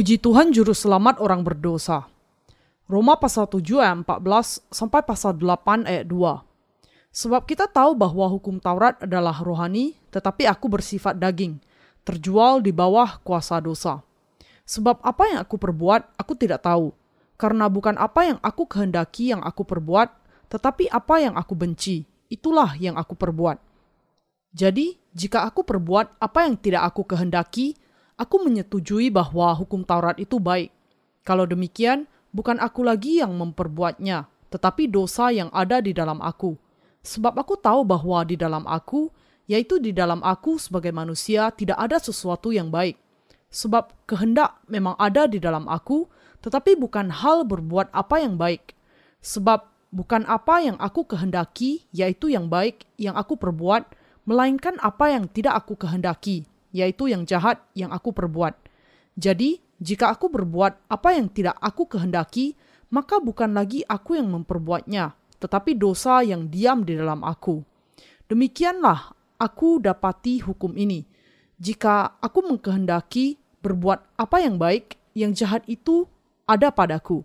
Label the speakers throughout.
Speaker 1: Puji Tuhan juru selamat orang berdosa. Roma pasal 7 ayat 14 sampai pasal 8 ayat 2. Sebab kita tahu bahwa hukum Taurat adalah rohani, tetapi aku bersifat daging, terjual di bawah kuasa dosa. Sebab apa yang aku perbuat, aku tidak tahu. Karena bukan apa yang aku kehendaki yang aku perbuat, tetapi apa yang aku benci, itulah yang aku perbuat. Jadi, jika aku perbuat apa yang tidak aku kehendaki, aku menyetujui bahwa hukum Taurat itu baik. Kalau demikian, bukan aku lagi yang memperbuatnya, tetapi dosa yang ada di dalam aku. Sebab aku tahu bahwa di dalam aku, yaitu di dalam aku sebagai manusia, tidak ada sesuatu yang baik. Sebab kehendak memang ada di dalam aku, tetapi bukan hal berbuat apa yang baik. Sebab bukan apa yang aku kehendaki, yaitu yang baik, yang aku perbuat, melainkan apa yang tidak aku kehendaki, yaitu yang jahat yang aku perbuat. Jadi, jika aku berbuat apa yang tidak aku kehendaki, maka bukan lagi aku yang memperbuatnya, tetapi dosa yang diam di dalam aku. Demikianlah aku dapati hukum ini. Jika aku mengkehendaki berbuat apa yang baik, yang jahat itu ada padaku.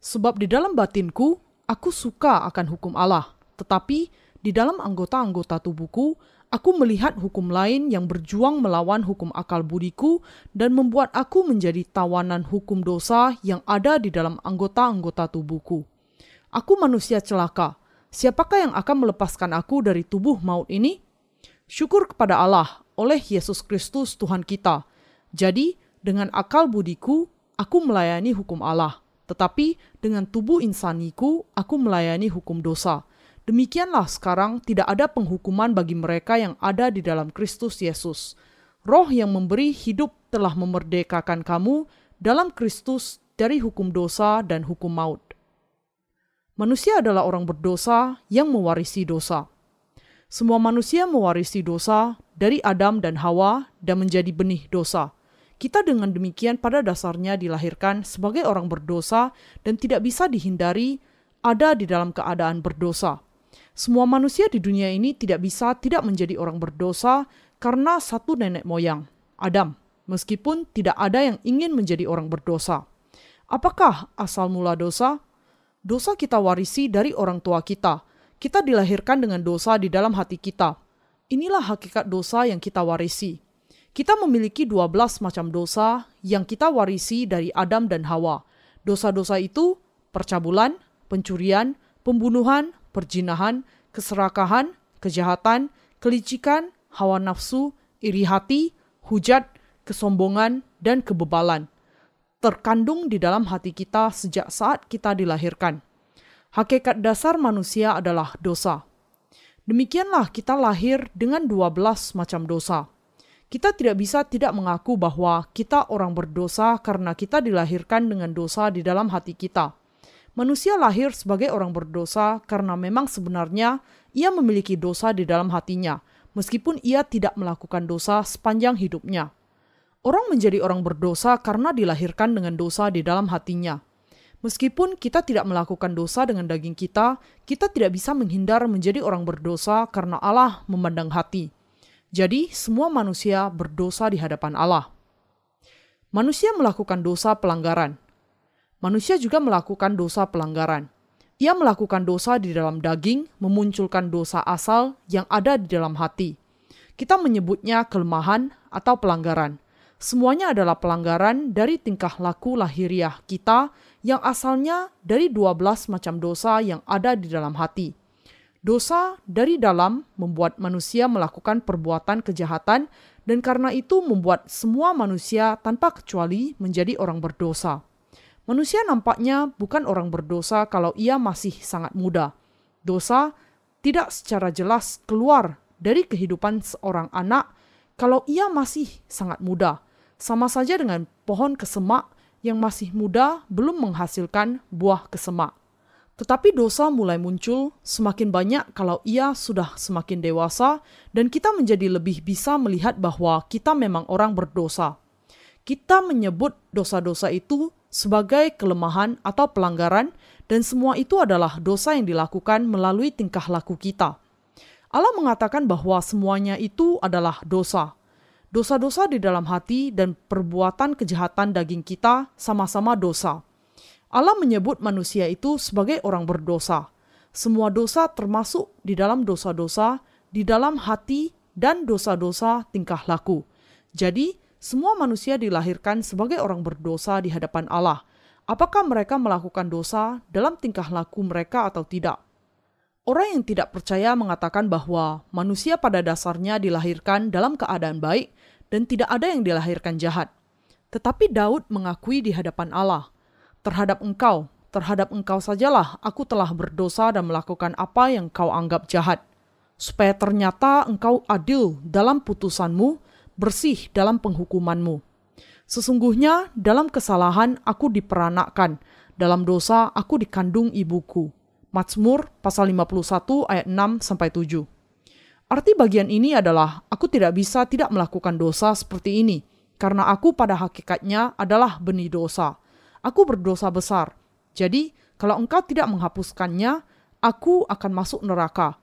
Speaker 1: Sebab di dalam batinku, aku suka akan hukum Allah, tetapi di dalam anggota-anggota tubuhku, aku melihat hukum lain yang berjuang melawan hukum akal budiku dan membuat aku menjadi tawanan hukum dosa yang ada di dalam anggota-anggota tubuhku. Aku manusia celaka. Siapakah yang akan melepaskan aku dari tubuh maut ini? Syukur kepada Allah oleh Yesus Kristus Tuhan kita. Jadi, dengan akal budiku, aku melayani hukum Allah. Tetapi dengan tubuh insaniku, aku melayani hukum dosa Demikianlah sekarang tidak ada penghukuman bagi mereka yang ada di dalam Kristus Yesus. Roh yang memberi hidup telah memerdekakan kamu dalam Kristus dari hukum dosa dan hukum maut. Manusia adalah orang berdosa yang mewarisi dosa. Semua manusia mewarisi dosa dari Adam dan Hawa dan menjadi benih dosa. Kita dengan demikian pada dasarnya dilahirkan sebagai orang berdosa dan tidak bisa dihindari ada di dalam keadaan berdosa. Semua manusia di dunia ini tidak bisa tidak menjadi orang berdosa karena satu nenek moyang, Adam, meskipun tidak ada yang ingin menjadi orang berdosa. Apakah asal mula dosa? Dosa kita warisi dari orang tua kita. Kita dilahirkan dengan dosa di dalam hati kita. Inilah hakikat dosa yang kita warisi. Kita memiliki 12 macam dosa yang kita warisi dari Adam dan Hawa. Dosa-dosa itu percabulan, pencurian, pembunuhan, perjinahan, keserakahan, kejahatan, kelicikan, hawa nafsu, iri hati, hujat, kesombongan, dan kebebalan. Terkandung di dalam hati kita sejak saat kita dilahirkan. Hakikat dasar manusia adalah dosa. Demikianlah kita lahir dengan 12 macam dosa. Kita tidak bisa tidak mengaku bahwa kita orang berdosa karena kita dilahirkan dengan dosa di dalam hati kita Manusia lahir sebagai orang berdosa karena memang sebenarnya ia memiliki dosa di dalam hatinya, meskipun ia tidak melakukan dosa sepanjang hidupnya. Orang menjadi orang berdosa karena dilahirkan dengan dosa di dalam hatinya. Meskipun kita tidak melakukan dosa dengan daging kita, kita tidak bisa menghindar menjadi orang berdosa karena Allah memandang hati. Jadi, semua manusia berdosa di hadapan Allah. Manusia melakukan dosa pelanggaran, manusia juga melakukan dosa pelanggaran. Ia melakukan dosa di dalam daging, memunculkan dosa asal yang ada di dalam hati. Kita menyebutnya kelemahan atau pelanggaran. Semuanya adalah pelanggaran dari tingkah laku lahiriah kita yang asalnya dari 12 macam dosa yang ada di dalam hati. Dosa dari dalam membuat manusia melakukan perbuatan kejahatan dan karena itu membuat semua manusia tanpa kecuali menjadi orang berdosa. Manusia nampaknya bukan orang berdosa kalau ia masih sangat muda. Dosa tidak secara jelas keluar dari kehidupan seorang anak kalau ia masih sangat muda. Sama saja dengan pohon kesemak yang masih muda belum menghasilkan buah kesemak. Tetapi dosa mulai muncul semakin banyak kalau ia sudah semakin dewasa dan kita menjadi lebih bisa melihat bahwa kita memang orang berdosa. Kita menyebut dosa-dosa itu sebagai kelemahan atau pelanggaran, dan semua itu adalah dosa yang dilakukan melalui tingkah laku kita. Allah mengatakan bahwa semuanya itu adalah dosa. Dosa-dosa di dalam hati dan perbuatan kejahatan daging kita sama-sama dosa. Allah menyebut manusia itu sebagai orang berdosa. Semua dosa termasuk di dalam dosa-dosa di dalam hati dan dosa-dosa tingkah laku. Jadi, semua manusia dilahirkan sebagai orang berdosa di hadapan Allah. Apakah mereka melakukan dosa dalam tingkah laku mereka atau tidak? Orang yang tidak percaya mengatakan bahwa manusia pada dasarnya dilahirkan dalam keadaan baik dan tidak ada yang dilahirkan jahat. Tetapi Daud mengakui di hadapan Allah, "Terhadap engkau, terhadap engkau sajalah aku telah berdosa dan melakukan apa yang kau anggap jahat, supaya ternyata engkau adil dalam putusanmu bersih dalam penghukumanmu. Sesungguhnya dalam kesalahan aku diperanakkan, dalam dosa aku dikandung ibuku. Mazmur pasal 51 ayat 6 sampai 7. Arti bagian ini adalah aku tidak bisa tidak melakukan dosa seperti ini karena aku pada hakikatnya adalah benih dosa. Aku berdosa besar. Jadi, kalau engkau tidak menghapuskannya, aku akan masuk neraka.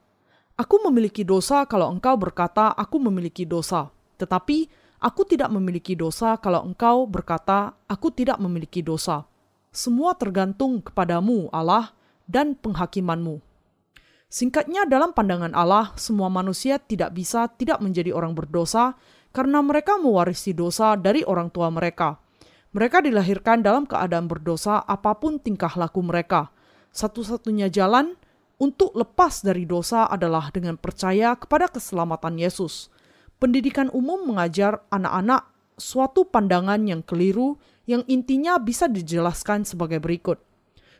Speaker 1: Aku memiliki dosa kalau engkau berkata aku memiliki dosa. Tetapi aku tidak memiliki dosa kalau engkau berkata, "Aku tidak memiliki dosa." Semua tergantung kepadamu, Allah, dan penghakimanmu. Singkatnya, dalam pandangan Allah, semua manusia tidak bisa tidak menjadi orang berdosa karena mereka mewarisi dosa dari orang tua mereka. Mereka dilahirkan dalam keadaan berdosa apa pun tingkah laku mereka. Satu-satunya jalan untuk lepas dari dosa adalah dengan percaya kepada keselamatan Yesus pendidikan umum mengajar anak-anak suatu pandangan yang keliru yang intinya bisa dijelaskan sebagai berikut.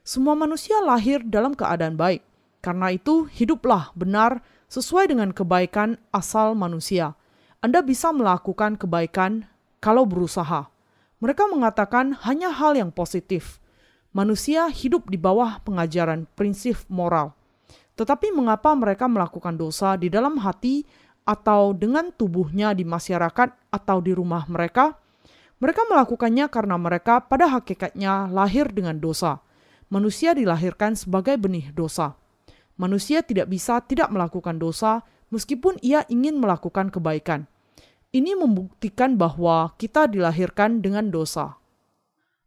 Speaker 1: Semua manusia lahir dalam keadaan baik. Karena itu, hiduplah benar sesuai dengan kebaikan asal manusia. Anda bisa melakukan kebaikan kalau berusaha. Mereka mengatakan hanya hal yang positif. Manusia hidup di bawah pengajaran prinsip moral. Tetapi mengapa mereka melakukan dosa di dalam hati atau dengan tubuhnya di masyarakat atau di rumah mereka, mereka melakukannya karena mereka pada hakikatnya lahir dengan dosa. Manusia dilahirkan sebagai benih dosa. Manusia tidak bisa tidak melakukan dosa meskipun ia ingin melakukan kebaikan. Ini membuktikan bahwa kita dilahirkan dengan dosa.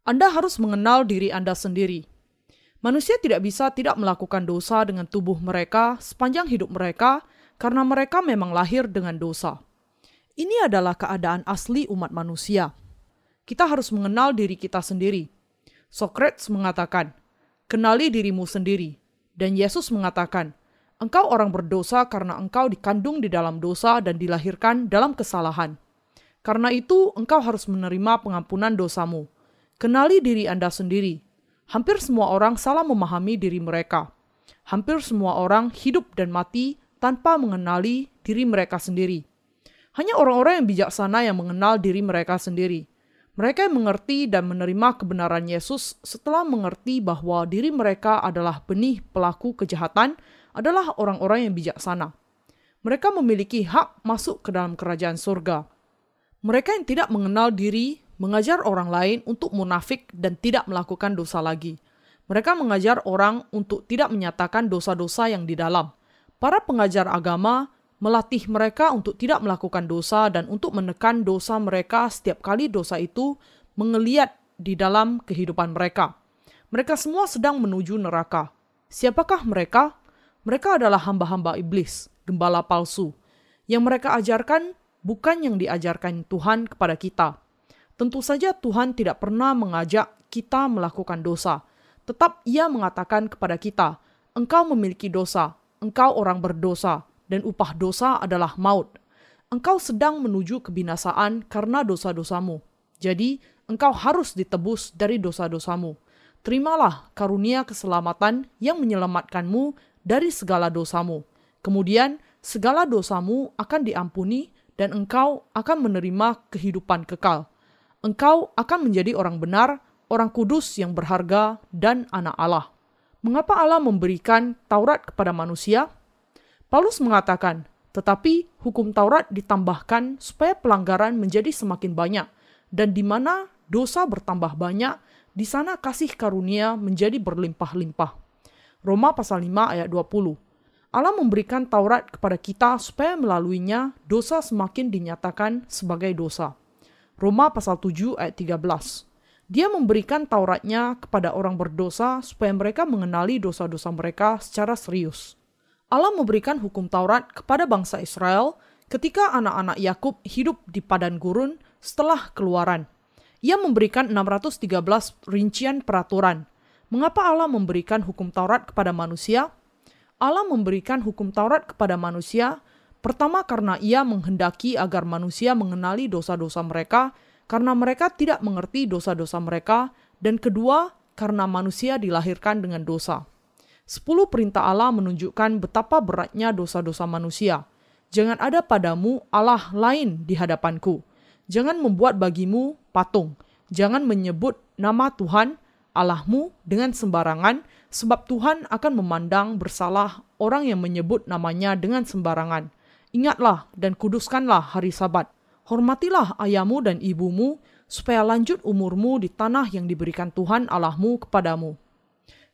Speaker 1: Anda harus mengenal diri Anda sendiri. Manusia tidak bisa tidak melakukan dosa dengan tubuh mereka sepanjang hidup mereka karena mereka memang lahir dengan dosa. Ini adalah keadaan asli umat manusia. Kita harus mengenal diri kita sendiri. Socrates mengatakan, "Kenali dirimu sendiri." Dan Yesus mengatakan, "Engkau orang berdosa karena engkau dikandung di dalam dosa dan dilahirkan dalam kesalahan. Karena itu, engkau harus menerima pengampunan dosamu. Kenali diri Anda sendiri. Hampir semua orang salah memahami diri mereka. Hampir semua orang hidup dan mati tanpa mengenali diri mereka sendiri. Hanya orang-orang yang bijaksana yang mengenal diri mereka sendiri. Mereka yang mengerti dan menerima kebenaran Yesus setelah mengerti bahwa diri mereka adalah benih pelaku kejahatan adalah orang-orang yang bijaksana. Mereka memiliki hak masuk ke dalam kerajaan surga. Mereka yang tidak mengenal diri mengajar orang lain untuk munafik dan tidak melakukan dosa lagi. Mereka mengajar orang untuk tidak menyatakan dosa-dosa yang di dalam para pengajar agama melatih mereka untuk tidak melakukan dosa dan untuk menekan dosa mereka setiap kali dosa itu mengeliat di dalam kehidupan mereka. Mereka semua sedang menuju neraka. Siapakah mereka? Mereka adalah hamba-hamba iblis, gembala palsu. Yang mereka ajarkan bukan yang diajarkan Tuhan kepada kita. Tentu saja Tuhan tidak pernah mengajak kita melakukan dosa. Tetap ia mengatakan kepada kita, engkau memiliki dosa, engkau orang berdosa, dan upah dosa adalah maut. Engkau sedang menuju kebinasaan karena dosa-dosamu. Jadi, engkau harus ditebus dari dosa-dosamu. Terimalah karunia keselamatan yang menyelamatkanmu dari segala dosamu. Kemudian, segala dosamu akan diampuni dan engkau akan menerima kehidupan kekal. Engkau akan menjadi orang benar, orang kudus yang berharga, dan anak Allah. Mengapa Allah memberikan Taurat kepada manusia? Paulus mengatakan, tetapi hukum Taurat ditambahkan supaya pelanggaran menjadi semakin banyak, dan di mana dosa bertambah banyak, di sana kasih karunia menjadi berlimpah-limpah. Roma pasal 5 ayat 20. Allah memberikan Taurat kepada kita supaya melaluinya dosa semakin dinyatakan sebagai dosa. Roma pasal 7 ayat 13. Dia memberikan Tauratnya kepada orang berdosa supaya mereka mengenali dosa-dosa mereka secara serius. Allah memberikan hukum Taurat kepada bangsa Israel ketika anak-anak Yakub hidup di padan gurun setelah keluaran. Ia memberikan 613 rincian peraturan. Mengapa Allah memberikan hukum Taurat kepada manusia? Allah memberikan hukum Taurat kepada manusia, pertama karena ia menghendaki agar manusia mengenali dosa-dosa mereka, karena mereka tidak mengerti dosa-dosa mereka, dan kedua, karena manusia dilahirkan dengan dosa. Sepuluh perintah Allah menunjukkan betapa beratnya dosa-dosa manusia. Jangan ada padamu Allah lain di hadapanku. Jangan membuat bagimu patung. Jangan menyebut nama Tuhan Allahmu dengan sembarangan, sebab Tuhan akan memandang bersalah orang yang menyebut namanya dengan sembarangan. Ingatlah dan kuduskanlah hari sabat. Hormatilah ayahmu dan ibumu, supaya lanjut umurmu di tanah yang diberikan Tuhan Allahmu kepadamu.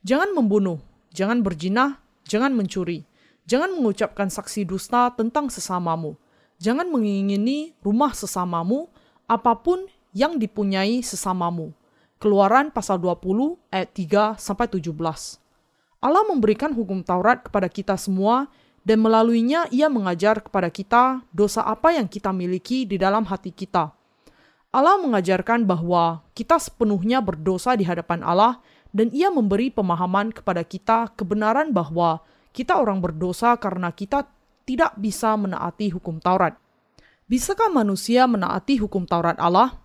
Speaker 1: Jangan membunuh, jangan berjinah, jangan mencuri, jangan mengucapkan saksi dusta tentang sesamamu, jangan mengingini rumah sesamamu, apa pun yang dipunyai sesamamu Keluaran pasal 20 ayat 3 sampai 17. Allah memberikan hukum Taurat kepada kita semua dan melaluinya ia mengajar kepada kita dosa apa yang kita miliki di dalam hati kita. Allah mengajarkan bahwa kita sepenuhnya berdosa di hadapan Allah dan ia memberi pemahaman kepada kita kebenaran bahwa kita orang berdosa karena kita tidak bisa menaati hukum Taurat. Bisakah manusia menaati hukum Taurat Allah?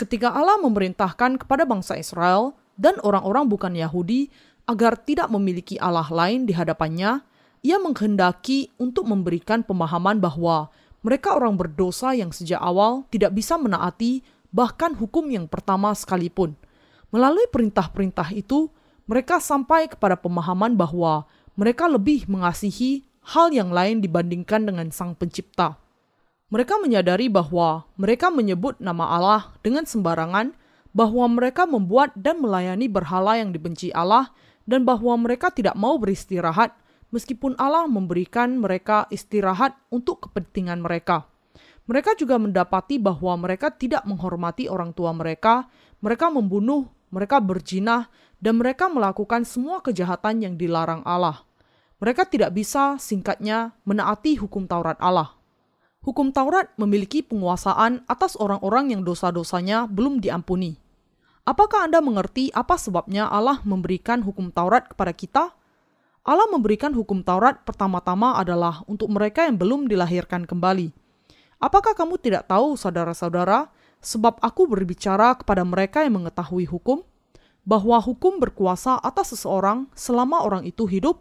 Speaker 1: ketika Allah memerintahkan kepada bangsa Israel dan orang-orang bukan Yahudi agar tidak memiliki Allah lain di hadapannya, ia menghendaki untuk memberikan pemahaman bahwa mereka orang berdosa yang sejak awal tidak bisa menaati bahkan hukum yang pertama sekalipun. Melalui perintah-perintah itu, mereka sampai kepada pemahaman bahwa mereka lebih mengasihi hal yang lain dibandingkan dengan Sang Pencipta. Mereka menyadari bahwa mereka menyebut nama Allah dengan sembarangan, bahwa mereka membuat dan melayani berhala yang dibenci Allah, dan bahwa mereka tidak mau beristirahat, meskipun Allah memberikan mereka istirahat untuk kepentingan mereka. Mereka juga mendapati bahwa mereka tidak menghormati orang tua mereka, mereka membunuh, mereka berjinah, dan mereka melakukan semua kejahatan yang dilarang Allah. Mereka tidak bisa, singkatnya, menaati hukum Taurat Allah. Hukum Taurat memiliki penguasaan atas orang-orang yang dosa-dosanya belum diampuni. Apakah Anda mengerti apa sebabnya Allah memberikan hukum Taurat kepada kita? Allah memberikan hukum Taurat pertama-tama adalah untuk mereka yang belum dilahirkan kembali. Apakah kamu tidak tahu, saudara-saudara, sebab aku berbicara kepada mereka yang mengetahui hukum, bahwa hukum berkuasa atas seseorang selama orang itu hidup?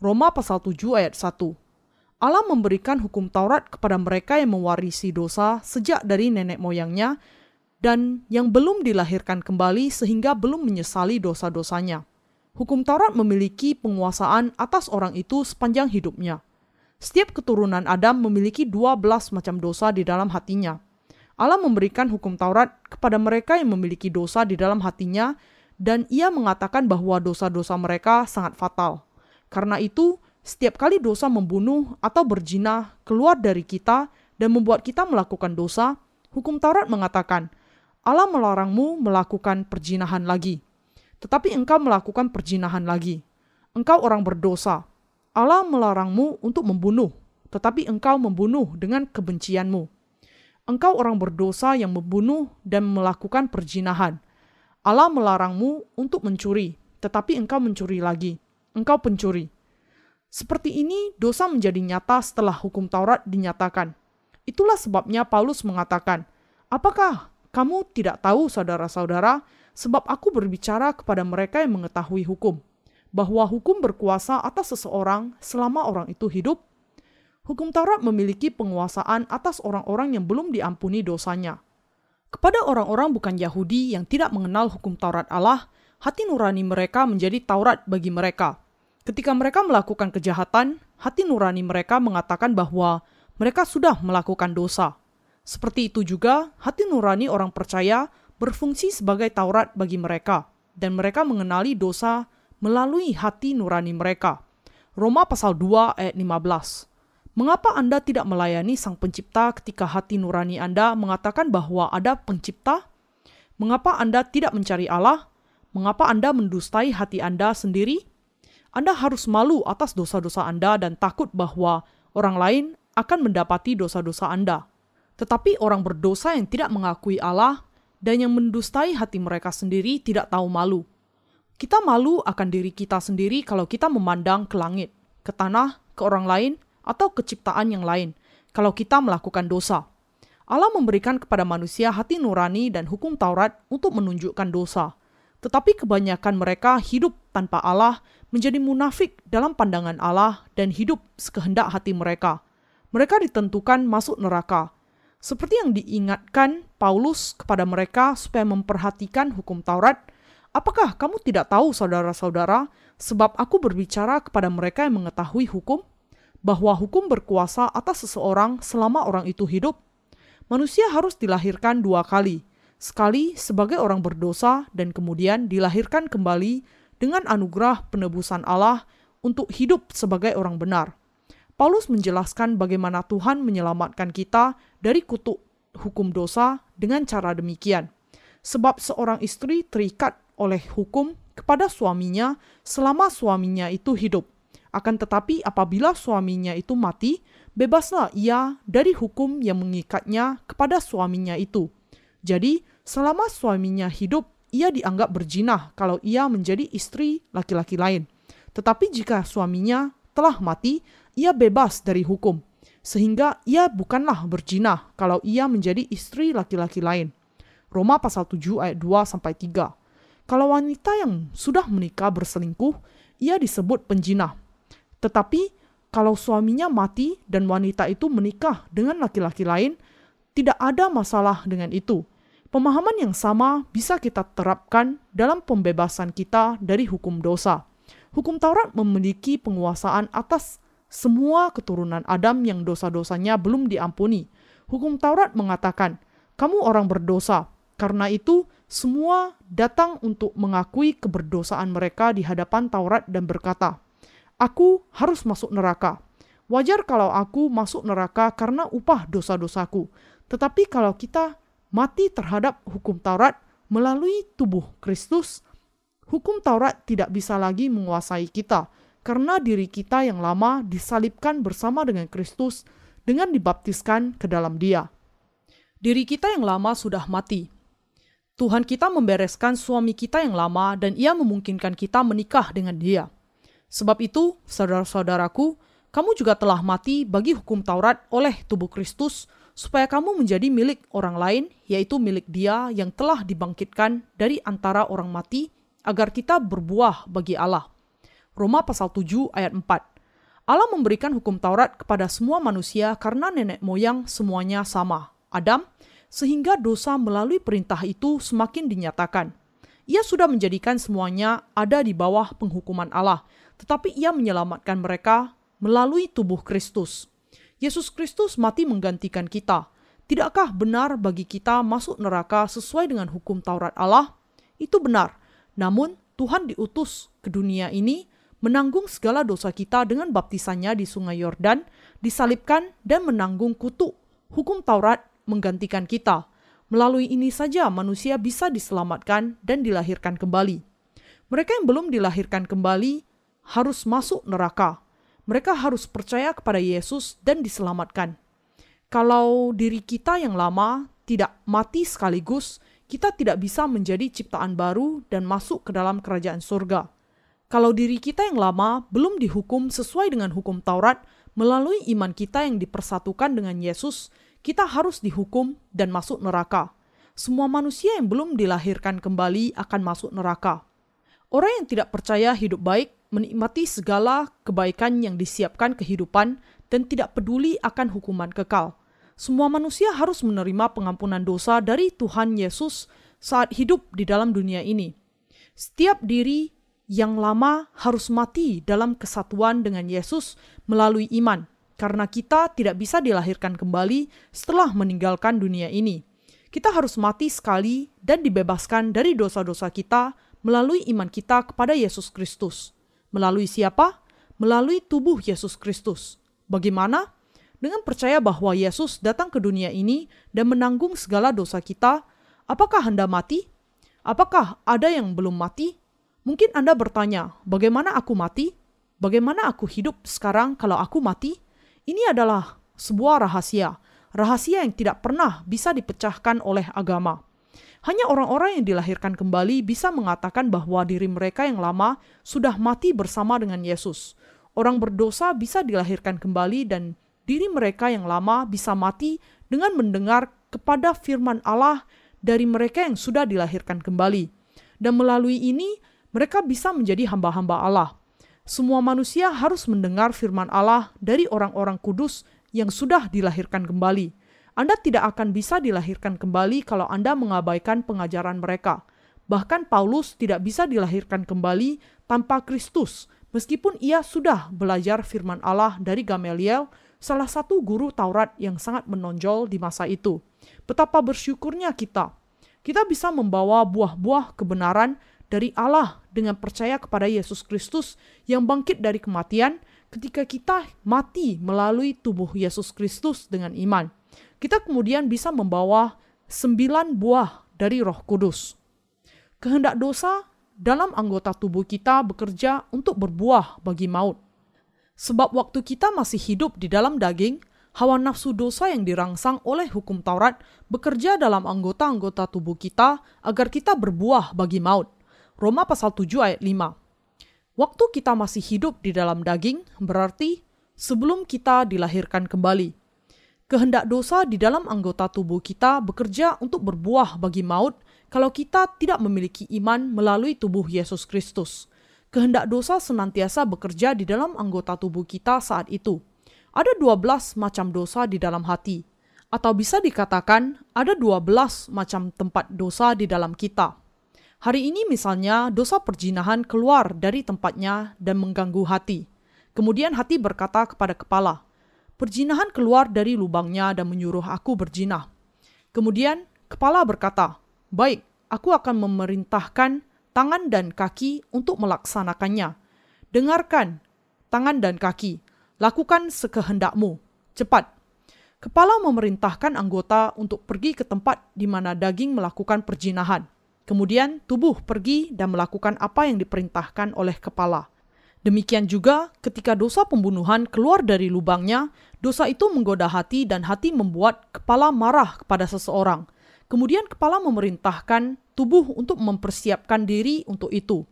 Speaker 1: Roma pasal 7 ayat 1 Allah memberikan hukum Taurat kepada mereka yang mewarisi dosa sejak dari nenek moyangnya dan yang belum dilahirkan kembali sehingga belum menyesali dosa-dosanya. Hukum Taurat memiliki penguasaan atas orang itu sepanjang hidupnya. Setiap keturunan Adam memiliki 12 macam dosa di dalam hatinya. Allah memberikan hukum Taurat kepada mereka yang memiliki dosa di dalam hatinya dan ia mengatakan bahwa dosa-dosa mereka sangat fatal. Karena itu, setiap kali dosa membunuh atau berzina keluar dari kita dan membuat kita melakukan dosa, hukum Taurat mengatakan, Allah melarangmu melakukan perjinahan lagi. Tetapi engkau melakukan perjinahan lagi. Engkau orang berdosa. Allah melarangmu untuk membunuh, tetapi engkau membunuh dengan kebencianmu. Engkau orang berdosa yang membunuh dan melakukan perjinahan. Allah melarangmu untuk mencuri, tetapi engkau mencuri lagi. Engkau pencuri. Seperti ini, dosa menjadi nyata setelah hukum Taurat dinyatakan. Itulah sebabnya Paulus mengatakan, "Apakah kamu tidak tahu, saudara-saudara, sebab aku berbicara kepada mereka yang mengetahui hukum, bahwa hukum berkuasa atas seseorang selama orang itu hidup? Hukum Taurat memiliki penguasaan atas orang-orang yang belum diampuni dosanya. Kepada orang-orang bukan Yahudi yang tidak mengenal hukum Taurat Allah, hati nurani mereka menjadi Taurat bagi mereka." Ketika mereka melakukan kejahatan, hati nurani mereka mengatakan bahwa mereka sudah melakukan dosa. Seperti itu juga, hati nurani orang percaya berfungsi sebagai Taurat bagi mereka, dan mereka mengenali dosa melalui hati nurani mereka. Roma pasal 2 ayat 15. Mengapa Anda tidak melayani Sang Pencipta ketika hati nurani Anda mengatakan bahwa ada pencipta? Mengapa Anda tidak mencari Allah? Mengapa Anda mendustai hati Anda sendiri? Anda harus malu atas dosa-dosa Anda dan takut bahwa orang lain akan mendapati dosa-dosa Anda. Tetapi orang berdosa yang tidak mengakui Allah dan yang mendustai hati mereka sendiri tidak tahu malu. Kita malu akan diri kita sendiri kalau kita memandang ke langit, ke tanah, ke orang lain, atau keciptaan yang lain kalau kita melakukan dosa. Allah memberikan kepada manusia hati nurani dan hukum Taurat untuk menunjukkan dosa. Tetapi kebanyakan mereka hidup tanpa Allah menjadi munafik dalam pandangan Allah dan hidup sekehendak hati mereka. Mereka ditentukan masuk neraka. Seperti yang diingatkan Paulus kepada mereka supaya memperhatikan hukum Taurat, apakah kamu tidak tahu saudara-saudara, sebab aku berbicara kepada mereka yang mengetahui hukum? bahwa hukum berkuasa atas seseorang selama orang itu hidup, manusia harus dilahirkan dua kali, sekali sebagai orang berdosa dan kemudian dilahirkan kembali dengan anugerah penebusan Allah untuk hidup sebagai orang benar. Paulus menjelaskan bagaimana Tuhan menyelamatkan kita dari kutuk hukum dosa dengan cara demikian. Sebab seorang istri terikat oleh hukum kepada suaminya selama suaminya itu hidup akan tetapi apabila suaminya itu mati, bebaslah ia dari hukum yang mengikatnya kepada suaminya itu. Jadi, selama suaminya hidup, ia dianggap berjinah kalau ia menjadi istri laki-laki lain. Tetapi jika suaminya telah mati, ia bebas dari hukum. Sehingga ia bukanlah berjinah kalau ia menjadi istri laki-laki lain. Roma pasal 7 ayat 2 sampai 3. Kalau wanita yang sudah menikah berselingkuh, ia disebut penjinah tetapi kalau suaminya mati dan wanita itu menikah dengan laki-laki lain, tidak ada masalah dengan itu. Pemahaman yang sama bisa kita terapkan dalam pembebasan kita dari hukum dosa. Hukum Taurat memiliki penguasaan atas semua keturunan Adam yang dosa-dosanya belum diampuni. Hukum Taurat mengatakan, "Kamu orang berdosa." Karena itu, semua datang untuk mengakui keberdosaan mereka di hadapan Taurat dan berkata, Aku harus masuk neraka. Wajar kalau aku masuk neraka karena upah dosa-dosaku. Tetapi kalau kita mati terhadap hukum Taurat melalui tubuh Kristus, hukum Taurat tidak bisa lagi menguasai kita karena diri kita yang lama disalibkan bersama dengan Kristus dengan dibaptiskan ke dalam Dia. Diri kita yang lama sudah mati. Tuhan kita membereskan suami kita yang lama dan ia memungkinkan kita menikah dengan dia. Sebab itu, saudara-saudaraku, kamu juga telah mati bagi hukum Taurat oleh tubuh Kristus, supaya kamu menjadi milik orang lain, yaitu milik Dia yang telah dibangkitkan dari antara orang mati, agar kita berbuah bagi Allah. Roma pasal 7 ayat 4. Allah memberikan hukum Taurat kepada semua manusia karena nenek moyang semuanya sama, Adam, sehingga dosa melalui perintah itu semakin dinyatakan. Ia sudah menjadikan semuanya ada di bawah penghukuman Allah, tetapi ia menyelamatkan mereka melalui tubuh Kristus. Yesus Kristus mati menggantikan kita. Tidakkah benar bagi kita masuk neraka sesuai dengan hukum Taurat Allah? Itu benar. Namun, Tuhan diutus ke dunia ini menanggung segala dosa kita dengan baptisannya di sungai Yordan, disalibkan dan menanggung kutuk. Hukum Taurat menggantikan kita. Melalui ini saja manusia bisa diselamatkan dan dilahirkan kembali. Mereka yang belum dilahirkan kembali harus masuk neraka. Mereka harus percaya kepada Yesus dan diselamatkan. Kalau diri kita yang lama tidak mati sekaligus, kita tidak bisa menjadi ciptaan baru dan masuk ke dalam kerajaan surga. Kalau diri kita yang lama belum dihukum sesuai dengan hukum Taurat, melalui iman kita yang dipersatukan dengan Yesus, kita harus dihukum dan masuk neraka. Semua manusia yang belum dilahirkan kembali akan masuk neraka. Orang yang tidak percaya hidup baik menikmati segala kebaikan yang disiapkan kehidupan dan tidak peduli akan hukuman kekal. Semua manusia harus menerima pengampunan dosa dari Tuhan Yesus saat hidup di dalam dunia ini. Setiap diri yang lama harus mati dalam kesatuan dengan Yesus melalui iman, karena kita tidak bisa dilahirkan kembali setelah meninggalkan dunia ini. Kita harus mati sekali dan dibebaskan dari dosa-dosa kita melalui iman kita kepada Yesus Kristus. Melalui siapa? melalui tubuh Yesus Kristus. Bagaimana? Dengan percaya bahwa Yesus datang ke dunia ini dan menanggung segala dosa kita, apakah Anda mati? Apakah ada yang belum mati? Mungkin Anda bertanya, bagaimana aku mati? Bagaimana aku hidup sekarang kalau aku mati? Ini adalah sebuah rahasia, rahasia yang tidak pernah bisa dipecahkan oleh agama. Hanya orang-orang yang dilahirkan kembali bisa mengatakan bahwa diri mereka yang lama sudah mati bersama dengan Yesus. Orang berdosa bisa dilahirkan kembali dan diri mereka yang lama bisa mati dengan mendengar kepada firman Allah dari mereka yang sudah dilahirkan kembali. Dan melalui ini, mereka bisa menjadi hamba-hamba Allah. Semua manusia harus mendengar firman Allah dari orang-orang kudus yang sudah dilahirkan kembali. Anda tidak akan bisa dilahirkan kembali kalau Anda mengabaikan pengajaran mereka. Bahkan Paulus tidak bisa dilahirkan kembali tanpa Kristus, meskipun ia sudah belajar firman Allah dari Gamaliel salah satu guru Taurat yang sangat menonjol di masa itu. Betapa bersyukurnya kita. Kita bisa membawa buah-buah kebenaran dari Allah dengan percaya kepada Yesus Kristus yang bangkit dari kematian ketika kita mati melalui tubuh Yesus Kristus dengan iman. Kita kemudian bisa membawa sembilan buah dari roh kudus. Kehendak dosa dalam anggota tubuh kita bekerja untuk berbuah bagi maut Sebab waktu kita masih hidup di dalam daging, hawa nafsu dosa yang dirangsang oleh hukum Taurat bekerja dalam anggota-anggota tubuh kita agar kita berbuah bagi maut. Roma pasal 7 ayat 5. Waktu kita masih hidup di dalam daging berarti sebelum kita dilahirkan kembali. Kehendak dosa di dalam anggota tubuh kita bekerja untuk berbuah bagi maut kalau kita tidak memiliki iman melalui tubuh Yesus Kristus kehendak dosa senantiasa bekerja di dalam anggota tubuh kita saat itu. Ada 12 macam dosa di dalam hati, atau bisa dikatakan ada 12 macam tempat dosa di dalam kita. Hari ini misalnya dosa perjinahan keluar dari tempatnya dan mengganggu hati. Kemudian hati berkata kepada kepala, Perjinahan keluar dari lubangnya dan menyuruh aku berjinah. Kemudian kepala berkata, Baik, aku akan memerintahkan tangan dan kaki untuk melaksanakannya. Dengarkan, tangan dan kaki, lakukan sekehendakmu, cepat. Kepala memerintahkan anggota untuk pergi ke tempat di mana daging melakukan perjinahan. Kemudian tubuh pergi dan melakukan apa yang diperintahkan oleh kepala. Demikian juga ketika dosa pembunuhan keluar dari lubangnya, dosa itu menggoda hati dan hati membuat kepala marah kepada seseorang. Kemudian kepala memerintahkan tubuh untuk mempersiapkan diri untuk itu.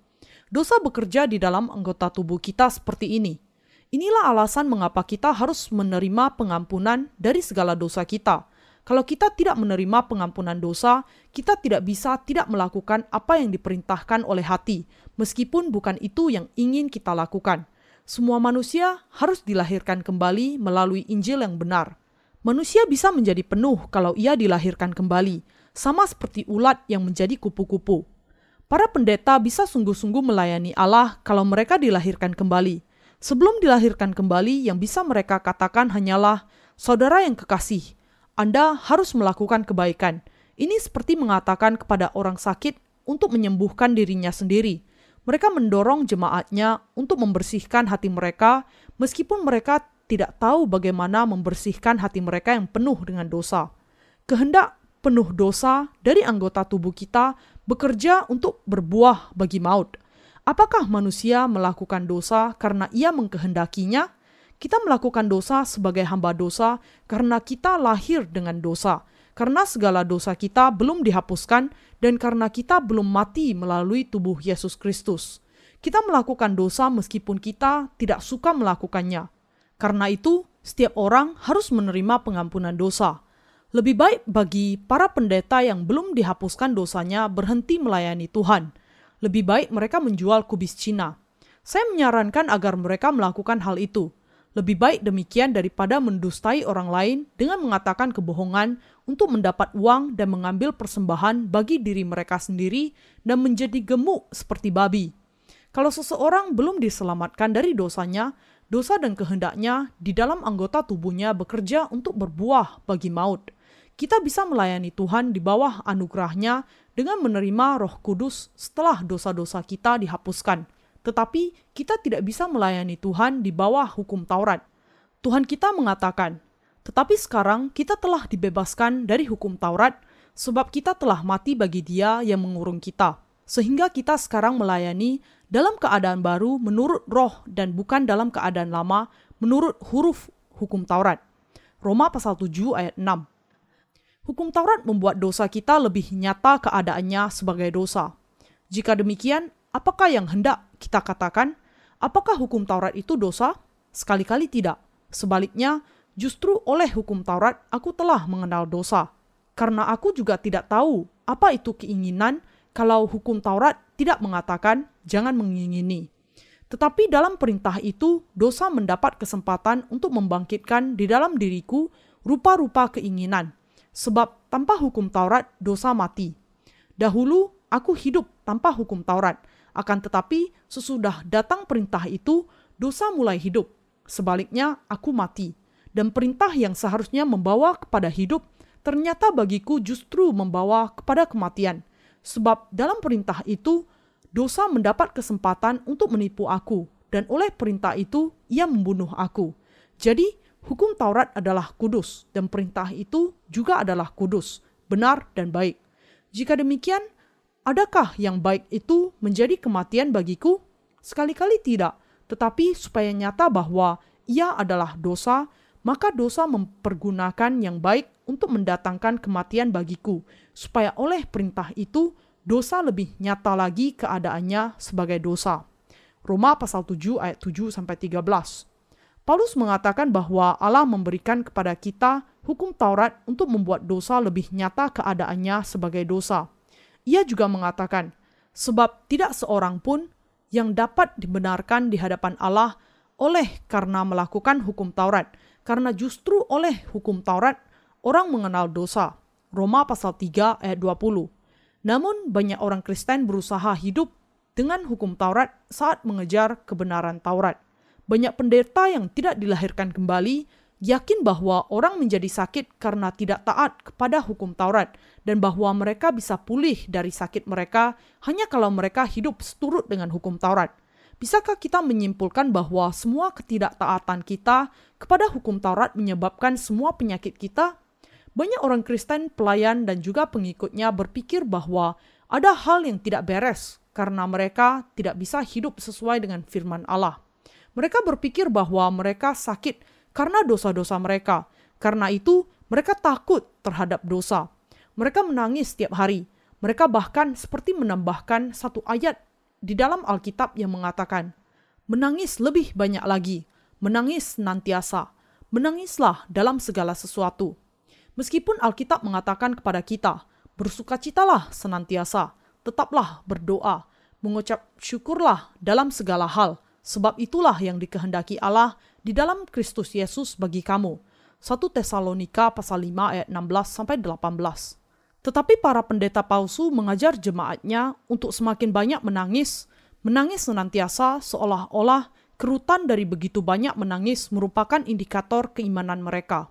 Speaker 1: Dosa bekerja di dalam anggota tubuh kita seperti ini. Inilah alasan mengapa kita harus menerima pengampunan dari segala dosa kita. Kalau kita tidak menerima pengampunan dosa, kita tidak bisa tidak melakukan apa yang diperintahkan oleh hati, meskipun bukan itu yang ingin kita lakukan. Semua manusia harus dilahirkan kembali melalui Injil yang benar. Manusia bisa menjadi penuh kalau ia dilahirkan kembali, sama seperti ulat yang menjadi kupu-kupu. Para pendeta bisa sungguh-sungguh melayani Allah kalau mereka dilahirkan kembali. Sebelum dilahirkan kembali, yang bisa mereka katakan hanyalah, "Saudara yang kekasih, Anda harus melakukan kebaikan." Ini seperti mengatakan kepada orang sakit untuk menyembuhkan dirinya sendiri. Mereka mendorong jemaatnya untuk membersihkan hati mereka, meskipun mereka tidak tahu bagaimana membersihkan hati mereka yang penuh dengan dosa. Kehendak penuh dosa dari anggota tubuh kita bekerja untuk berbuah bagi maut. Apakah manusia melakukan dosa karena ia mengkehendakinya? Kita melakukan dosa sebagai hamba dosa karena kita lahir dengan dosa, karena segala dosa kita belum dihapuskan, dan karena kita belum mati melalui tubuh Yesus Kristus. Kita melakukan dosa meskipun kita tidak suka melakukannya. Karena itu, setiap orang harus menerima pengampunan dosa. Lebih baik bagi para pendeta yang belum dihapuskan dosanya berhenti melayani Tuhan. Lebih baik mereka menjual kubis Cina. Saya menyarankan agar mereka melakukan hal itu. Lebih baik demikian daripada mendustai orang lain dengan mengatakan kebohongan untuk mendapat uang dan mengambil persembahan bagi diri mereka sendiri dan menjadi gemuk seperti babi. Kalau seseorang belum diselamatkan dari dosanya, dosa dan kehendaknya di dalam anggota tubuhnya bekerja untuk berbuah bagi maut kita bisa melayani Tuhan di bawah anugerahnya dengan menerima roh kudus setelah dosa-dosa kita dihapuskan. Tetapi kita tidak bisa melayani Tuhan di bawah hukum Taurat. Tuhan kita mengatakan, "Tetapi sekarang kita telah dibebaskan dari hukum Taurat, sebab kita telah mati bagi Dia yang mengurung kita, sehingga kita sekarang melayani dalam keadaan baru menurut roh dan bukan dalam keadaan lama menurut huruf hukum Taurat." Roma pasal 7 ayat 6. Hukum Taurat membuat dosa kita lebih nyata keadaannya sebagai dosa. Jika demikian, apakah yang hendak kita katakan? Apakah hukum Taurat itu dosa? Sekali-kali tidak. Sebaliknya, justru oleh hukum Taurat aku telah mengenal dosa. Karena aku juga tidak tahu apa itu keinginan kalau hukum Taurat tidak mengatakan jangan mengingini. Tetapi dalam perintah itu, dosa mendapat kesempatan untuk membangkitkan di dalam diriku rupa-rupa keinginan sebab tanpa hukum Taurat dosa mati. Dahulu aku hidup tanpa hukum Taurat, akan tetapi sesudah datang perintah itu, dosa mulai hidup. Sebaliknya aku mati, dan perintah yang seharusnya membawa kepada hidup, ternyata bagiku justru membawa kepada kematian. Sebab dalam perintah itu, dosa mendapat kesempatan untuk menipu aku, dan oleh perintah itu ia membunuh aku. Jadi, Hukum Taurat adalah kudus, dan perintah itu juga adalah kudus, benar, dan baik. Jika demikian, adakah yang baik itu menjadi kematian bagiku? Sekali-kali tidak, tetapi supaya nyata bahwa ia adalah dosa, maka dosa mempergunakan yang baik untuk mendatangkan kematian bagiku, supaya oleh perintah itu dosa lebih nyata lagi keadaannya sebagai dosa. Roma pasal 7 ayat 7 sampai 13. Paulus mengatakan bahwa Allah memberikan kepada kita hukum Taurat untuk membuat dosa lebih nyata keadaannya sebagai dosa. Ia juga mengatakan, sebab tidak seorang pun yang dapat dibenarkan di hadapan Allah oleh karena melakukan hukum Taurat, karena justru oleh hukum Taurat orang mengenal dosa. Roma pasal 3 ayat 20. Namun banyak orang Kristen berusaha hidup dengan hukum Taurat saat mengejar kebenaran Taurat. Banyak pendeta yang tidak dilahirkan kembali yakin bahwa orang menjadi sakit karena tidak taat kepada hukum Taurat dan bahwa mereka bisa pulih dari sakit mereka hanya kalau mereka hidup seturut dengan hukum Taurat. Bisakah kita menyimpulkan bahwa semua ketidaktaatan kita kepada hukum Taurat menyebabkan semua penyakit kita? Banyak orang Kristen, pelayan, dan juga pengikutnya berpikir bahwa ada hal yang tidak beres karena mereka tidak bisa hidup sesuai dengan firman Allah. Mereka berpikir bahwa mereka sakit karena dosa-dosa mereka. Karena itu, mereka takut terhadap dosa. Mereka menangis setiap hari. Mereka bahkan seperti menambahkan satu ayat di dalam Alkitab yang mengatakan, "Menangis lebih banyak lagi, menangis nantiasa, menangislah dalam segala sesuatu." Meskipun Alkitab mengatakan kepada kita, "Bersukacitalah senantiasa, tetaplah berdoa, mengucap syukurlah dalam segala hal." Sebab itulah yang dikehendaki Allah di dalam Kristus Yesus bagi kamu. 1 Tesalonika pasal 5 ayat 16 sampai 18. Tetapi para pendeta palsu mengajar jemaatnya untuk semakin banyak menangis, menangis senantiasa seolah-olah kerutan dari begitu banyak menangis merupakan indikator keimanan mereka.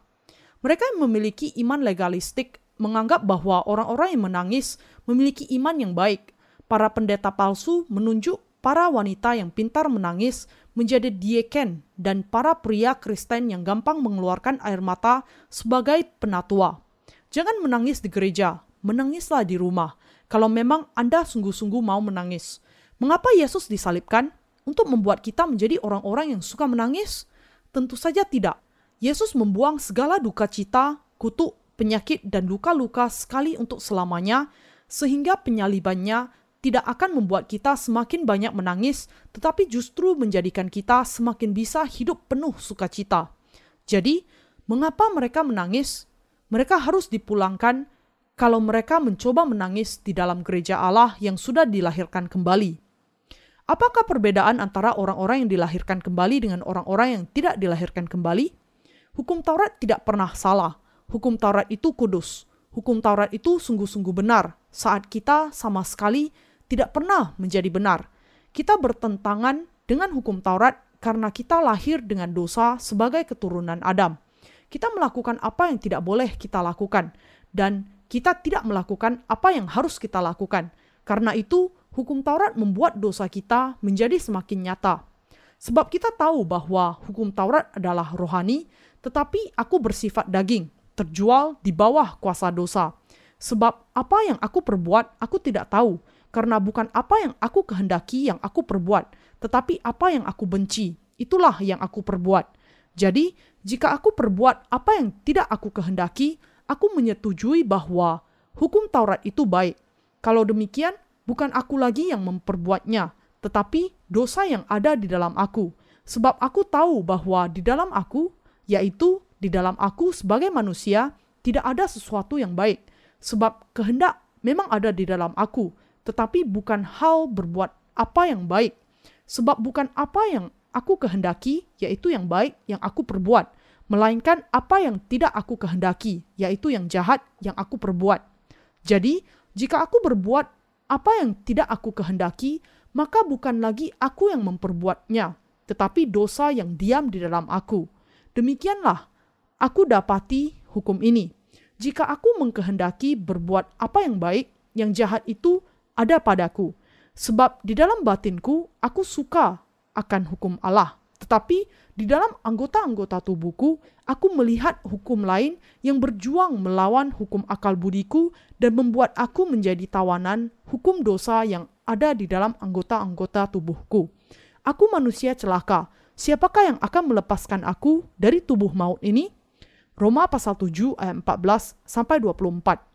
Speaker 1: Mereka yang memiliki iman legalistik menganggap bahwa orang-orang yang menangis memiliki iman yang baik. Para pendeta palsu menunjuk para wanita yang pintar menangis menjadi dieken dan para pria Kristen yang gampang mengeluarkan air mata sebagai penatua. Jangan menangis di gereja, menangislah di rumah. Kalau memang Anda sungguh-sungguh mau menangis. Mengapa Yesus disalibkan? Untuk membuat kita menjadi orang-orang yang suka menangis? Tentu saja tidak. Yesus membuang segala duka cita, kutuk, penyakit, dan luka-luka sekali untuk selamanya, sehingga penyalibannya tidak akan membuat kita semakin banyak menangis, tetapi justru menjadikan kita semakin bisa hidup penuh sukacita. Jadi, mengapa mereka menangis? Mereka harus dipulangkan kalau mereka mencoba menangis di dalam gereja Allah yang sudah dilahirkan kembali. Apakah perbedaan antara orang-orang yang dilahirkan kembali dengan orang-orang yang tidak dilahirkan kembali? Hukum Taurat tidak pernah salah. Hukum Taurat itu kudus. Hukum Taurat itu sungguh-sungguh benar saat kita sama sekali tidak pernah menjadi benar. Kita bertentangan dengan hukum Taurat karena kita lahir dengan dosa sebagai keturunan Adam. Kita melakukan apa yang tidak boleh kita lakukan, dan kita tidak melakukan apa yang harus kita lakukan. Karena itu, hukum Taurat membuat dosa kita menjadi semakin nyata. Sebab kita tahu bahwa hukum Taurat adalah rohani, tetapi aku bersifat daging, terjual di bawah kuasa dosa. Sebab apa yang aku perbuat, aku tidak tahu, karena bukan apa yang aku kehendaki yang aku perbuat, tetapi apa yang aku benci, itulah yang aku perbuat. Jadi, jika aku perbuat apa yang tidak aku kehendaki, aku menyetujui bahwa hukum Taurat itu baik. Kalau demikian, bukan aku lagi yang memperbuatnya, tetapi dosa yang ada di dalam aku. Sebab aku tahu bahwa di dalam aku, yaitu di dalam aku sebagai manusia, tidak ada sesuatu yang baik. Sebab kehendak memang ada di dalam aku, tetapi bukan hal berbuat apa yang baik. Sebab bukan apa yang aku kehendaki, yaitu yang baik yang aku perbuat, melainkan apa yang tidak aku kehendaki, yaitu yang jahat yang aku perbuat. Jadi, jika aku berbuat apa yang tidak aku kehendaki, maka bukan lagi aku yang memperbuatnya, tetapi dosa yang diam di dalam aku. Demikianlah aku dapati hukum ini. Jika aku mengkehendaki berbuat apa yang baik, yang jahat itu ada padaku. Sebab di dalam batinku aku suka akan hukum Allah. Tetapi di dalam anggota-anggota tubuhku, aku melihat hukum lain yang berjuang melawan hukum akal budiku dan membuat aku menjadi tawanan hukum dosa yang ada di dalam anggota-anggota tubuhku. Aku manusia celaka. Siapakah yang akan melepaskan aku dari tubuh maut ini? Roma pasal 7 ayat 14 sampai 24.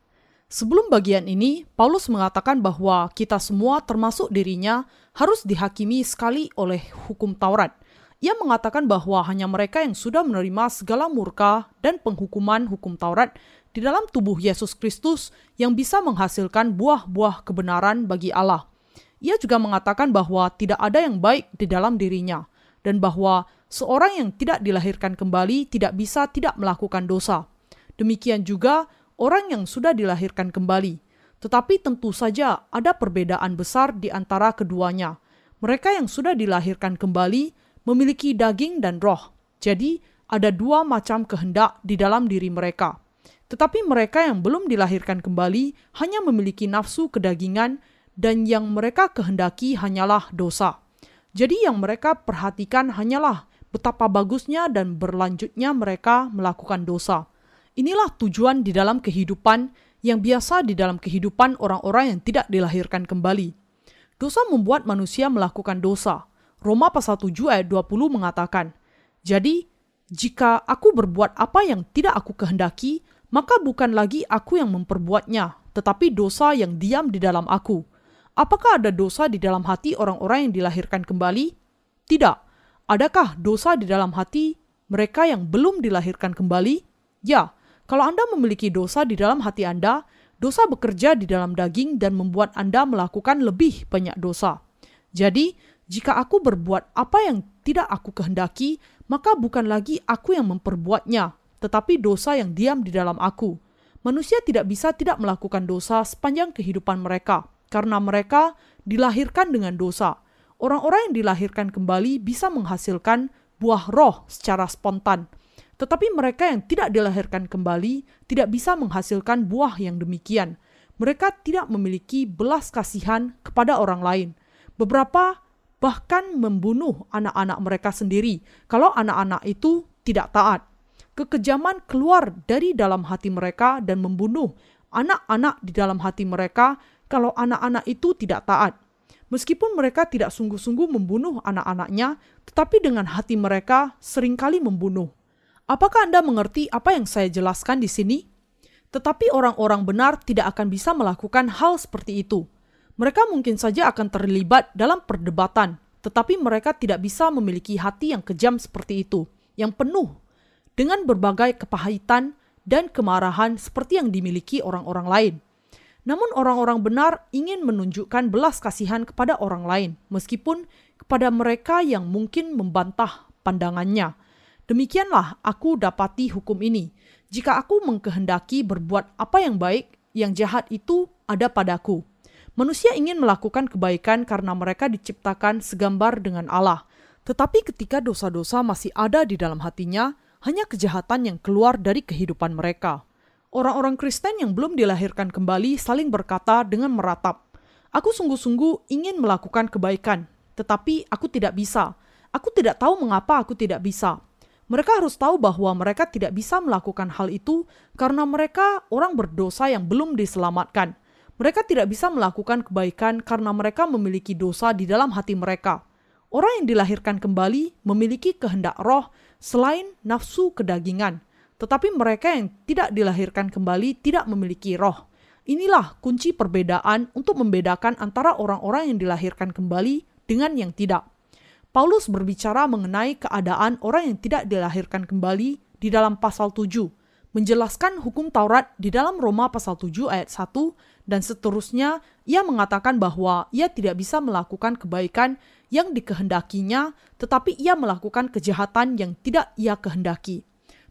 Speaker 1: Sebelum bagian ini, Paulus mengatakan bahwa kita semua termasuk dirinya harus dihakimi sekali oleh hukum Taurat. Ia mengatakan bahwa hanya mereka yang sudah menerima segala murka dan penghukuman hukum Taurat di dalam tubuh Yesus Kristus yang bisa menghasilkan buah-buah kebenaran bagi Allah. Ia juga mengatakan bahwa tidak ada yang baik di dalam dirinya dan bahwa seorang yang tidak dilahirkan kembali tidak bisa tidak melakukan dosa. Demikian juga orang yang sudah dilahirkan kembali. Tetapi tentu saja ada perbedaan besar di antara keduanya. Mereka yang sudah dilahirkan kembali memiliki daging dan roh. Jadi, ada dua macam kehendak di dalam diri mereka. Tetapi mereka yang belum dilahirkan kembali hanya memiliki nafsu kedagingan dan yang mereka kehendaki hanyalah dosa. Jadi yang mereka perhatikan hanyalah betapa bagusnya dan berlanjutnya mereka melakukan dosa. Inilah tujuan di dalam kehidupan yang biasa di dalam kehidupan orang-orang yang tidak dilahirkan kembali. Dosa membuat manusia melakukan dosa, Roma pasal 7 ayat 20 mengatakan, Jadi, jika aku berbuat apa yang tidak aku kehendaki, maka bukan lagi aku yang memperbuatnya, tetapi dosa yang diam di dalam aku. Apakah ada dosa di dalam hati orang-orang yang dilahirkan kembali? Tidak. Adakah dosa di dalam hati mereka yang belum dilahirkan kembali? Ya, kalau Anda memiliki dosa di dalam hati Anda, dosa bekerja di dalam daging dan membuat Anda melakukan lebih banyak dosa. Jadi, jika aku berbuat apa yang tidak aku kehendaki, maka bukan lagi aku yang memperbuatnya, tetapi dosa yang diam di dalam aku. Manusia tidak bisa tidak melakukan dosa sepanjang kehidupan mereka, karena mereka dilahirkan dengan dosa. Orang-orang yang dilahirkan kembali bisa menghasilkan buah roh secara spontan, tetapi mereka yang tidak dilahirkan kembali tidak bisa menghasilkan buah yang demikian. Mereka tidak memiliki belas kasihan kepada orang lain. Beberapa bahkan membunuh anak-anak mereka sendiri kalau anak-anak itu tidak taat. Kekejaman keluar dari dalam hati mereka dan membunuh anak-anak di dalam hati mereka kalau anak-anak itu tidak taat. Meskipun mereka tidak sungguh-sungguh membunuh anak-anaknya, tetapi dengan hati mereka sering kali membunuh. Apakah Anda mengerti apa yang saya jelaskan di sini? Tetapi orang-orang benar tidak akan bisa melakukan hal seperti itu mereka mungkin saja akan terlibat dalam perdebatan, tetapi mereka tidak bisa memiliki hati yang kejam seperti itu, yang penuh dengan berbagai kepahitan dan kemarahan seperti yang dimiliki orang-orang lain. Namun orang-orang benar ingin menunjukkan belas kasihan kepada orang lain, meskipun kepada mereka yang mungkin membantah pandangannya. Demikianlah aku dapati hukum ini. Jika aku mengkehendaki berbuat apa yang baik, yang jahat itu ada padaku. Manusia ingin melakukan kebaikan karena mereka diciptakan segambar dengan Allah. Tetapi ketika dosa-dosa masih ada di dalam hatinya, hanya kejahatan yang keluar dari kehidupan mereka. Orang-orang Kristen yang belum dilahirkan kembali saling berkata dengan meratap, Aku sungguh-sungguh ingin melakukan kebaikan, tetapi aku tidak bisa. Aku tidak tahu mengapa aku tidak bisa. Mereka harus tahu bahwa mereka tidak bisa melakukan hal itu karena mereka orang berdosa yang belum diselamatkan. Mereka tidak bisa melakukan kebaikan karena mereka memiliki dosa di dalam hati mereka. Orang yang dilahirkan kembali memiliki kehendak roh selain nafsu kedagingan, tetapi mereka yang tidak dilahirkan kembali tidak memiliki roh. Inilah kunci perbedaan untuk membedakan antara orang-orang yang dilahirkan kembali dengan yang tidak. Paulus berbicara mengenai keadaan orang yang tidak dilahirkan kembali di dalam pasal 7, menjelaskan hukum Taurat di dalam Roma pasal 7 ayat 1 dan seterusnya ia mengatakan bahwa ia tidak bisa melakukan kebaikan yang dikehendakinya tetapi ia melakukan kejahatan yang tidak ia kehendaki.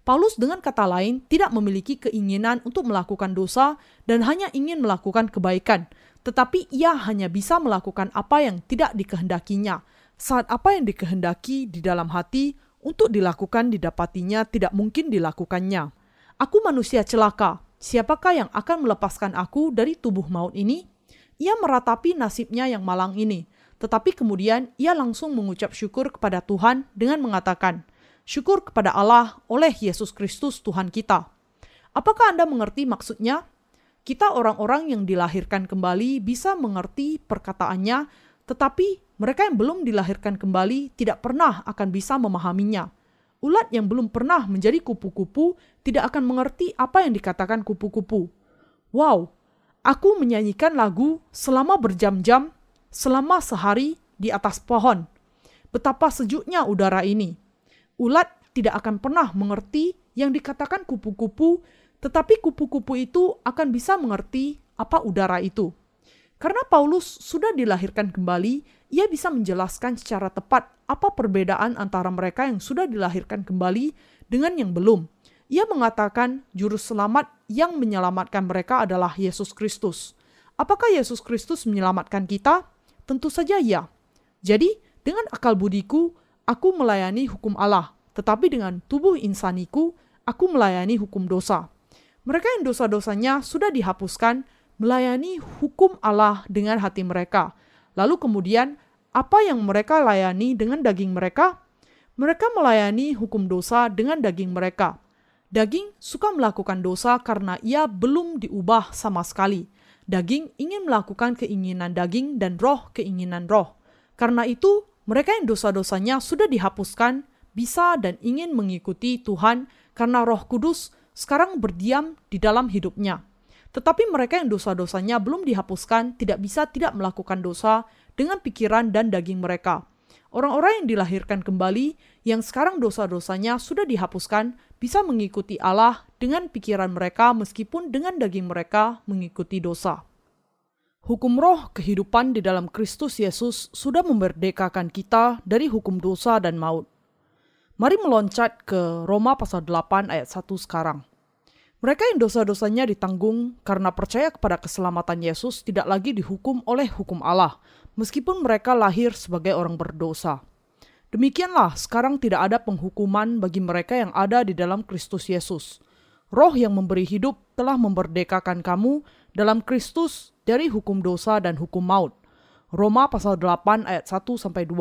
Speaker 1: Paulus dengan kata lain tidak memiliki keinginan untuk melakukan dosa dan hanya ingin melakukan kebaikan, tetapi ia hanya bisa melakukan apa yang tidak dikehendakinya. Saat apa yang dikehendaki di dalam hati untuk dilakukan didapatinya tidak mungkin dilakukannya. Aku manusia celaka, siapakah yang akan melepaskan aku dari tubuh maut ini? Ia meratapi nasibnya yang malang ini, tetapi kemudian ia langsung mengucap syukur kepada Tuhan dengan mengatakan, syukur kepada Allah oleh Yesus Kristus Tuhan kita. Apakah Anda mengerti maksudnya? Kita orang-orang yang dilahirkan kembali bisa mengerti perkataannya, tetapi mereka yang belum dilahirkan kembali tidak pernah akan bisa memahaminya. Ulat yang belum pernah menjadi kupu-kupu tidak akan mengerti apa yang dikatakan kupu-kupu. Wow, aku menyanyikan lagu selama berjam-jam, selama sehari di atas pohon. Betapa sejuknya udara ini ulat tidak akan pernah mengerti yang dikatakan kupu-kupu, tetapi kupu-kupu itu akan bisa mengerti apa udara itu. Karena Paulus sudah dilahirkan kembali, ia bisa menjelaskan secara tepat apa perbedaan antara mereka yang sudah dilahirkan kembali dengan yang belum. Ia mengatakan juru selamat yang menyelamatkan mereka adalah Yesus Kristus. Apakah Yesus Kristus menyelamatkan kita? Tentu saja ya. Jadi, dengan akal budiku, aku melayani hukum Allah, tetapi dengan tubuh insaniku, aku melayani hukum dosa. Mereka yang dosa-dosanya sudah dihapuskan, melayani hukum Allah dengan hati mereka. Lalu kemudian, apa yang mereka layani dengan daging mereka? Mereka melayani hukum dosa dengan daging mereka. Daging suka melakukan dosa karena ia belum diubah sama sekali. Daging ingin melakukan keinginan daging dan roh keinginan roh. Karena itu, mereka yang dosa-dosanya sudah dihapuskan, bisa dan ingin mengikuti Tuhan karena Roh Kudus sekarang berdiam di dalam hidupnya. Tetapi mereka yang dosa-dosanya belum dihapuskan tidak bisa tidak melakukan dosa dengan pikiran dan daging mereka. Orang-orang yang dilahirkan kembali, yang sekarang dosa-dosanya sudah dihapuskan, bisa mengikuti Allah dengan pikiran mereka meskipun dengan daging mereka mengikuti dosa. Hukum roh kehidupan di dalam Kristus Yesus sudah memerdekakan kita dari hukum dosa dan maut. Mari meloncat ke Roma pasal 8 ayat 1 sekarang. Mereka yang dosa-dosanya ditanggung karena percaya kepada keselamatan Yesus tidak lagi dihukum oleh hukum Allah, meskipun mereka lahir sebagai orang berdosa. Demikianlah, sekarang tidak ada penghukuman bagi mereka yang ada di dalam Kristus Yesus. Roh yang memberi hidup telah memerdekakan kamu dalam Kristus dari hukum dosa dan hukum maut. Roma pasal 8 ayat 1 sampai 2.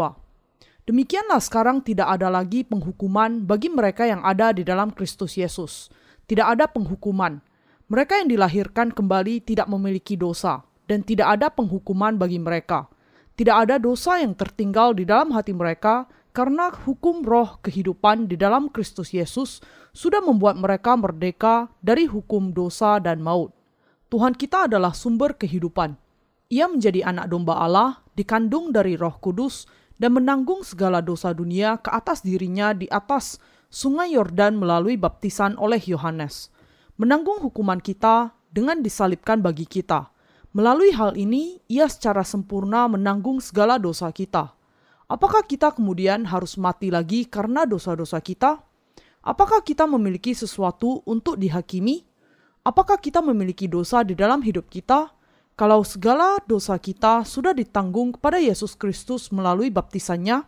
Speaker 1: Demikianlah sekarang tidak ada lagi penghukuman bagi mereka yang ada di dalam Kristus Yesus. Tidak ada penghukuman. Mereka yang dilahirkan kembali tidak memiliki dosa dan tidak ada penghukuman bagi mereka. Tidak ada dosa yang tertinggal di dalam hati mereka karena hukum roh kehidupan di dalam Kristus Yesus sudah membuat mereka merdeka dari hukum dosa dan maut. Tuhan kita adalah sumber kehidupan. Ia menjadi anak domba Allah, dikandung dari Roh Kudus, dan menanggung segala dosa dunia ke atas dirinya di atas Sungai Yordan melalui baptisan oleh Yohanes. Menanggung hukuman kita dengan disalibkan bagi kita. Melalui hal ini, ia secara sempurna menanggung segala dosa kita. Apakah kita kemudian harus mati lagi karena dosa-dosa kita? Apakah kita memiliki sesuatu untuk dihakimi? apakah kita memiliki dosa di dalam hidup kita? Kalau segala dosa kita sudah ditanggung kepada Yesus Kristus melalui baptisannya?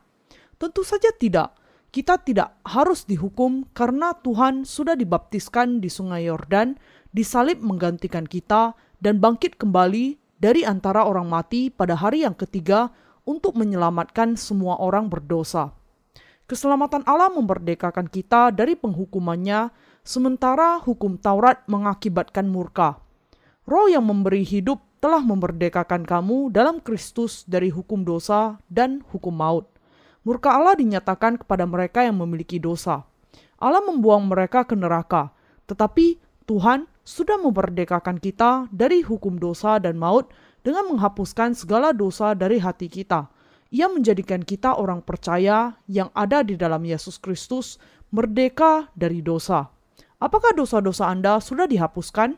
Speaker 1: Tentu saja tidak. Kita tidak harus dihukum karena Tuhan sudah dibaptiskan di sungai Yordan, disalib menggantikan kita, dan bangkit kembali dari antara orang mati pada hari yang ketiga untuk menyelamatkan semua orang berdosa. Keselamatan Allah memerdekakan kita dari penghukumannya, sementara hukum Taurat mengakibatkan murka. Roh yang memberi hidup telah memerdekakan kamu dalam Kristus dari hukum dosa dan hukum maut. Murka Allah dinyatakan kepada mereka yang memiliki dosa. Allah membuang mereka ke neraka, tetapi Tuhan sudah memerdekakan kita dari hukum dosa dan maut dengan menghapuskan segala dosa dari hati kita. Ia menjadikan kita orang percaya yang ada di dalam Yesus Kristus merdeka dari dosa. Apakah dosa-dosa Anda sudah dihapuskan?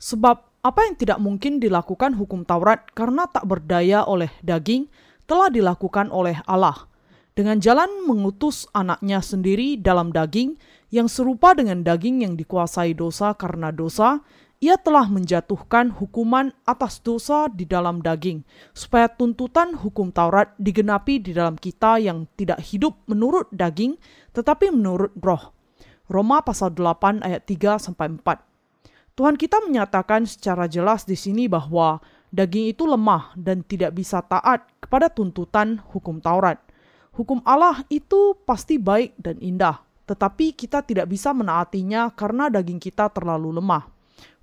Speaker 1: Sebab apa yang tidak mungkin dilakukan hukum Taurat karena tak berdaya oleh daging telah dilakukan oleh Allah dengan jalan mengutus anaknya sendiri dalam daging yang serupa dengan daging yang dikuasai dosa karena dosa, ia telah menjatuhkan hukuman atas dosa di dalam daging, supaya tuntutan hukum Taurat digenapi di dalam kita yang tidak hidup menurut daging, tetapi menurut roh. Roma pasal 8 ayat 3 sampai 4. Tuhan kita menyatakan secara jelas di sini bahwa daging itu lemah dan tidak bisa taat kepada tuntutan hukum Taurat. Hukum Allah itu pasti baik dan indah, tetapi kita tidak bisa menaatinya karena daging kita terlalu lemah.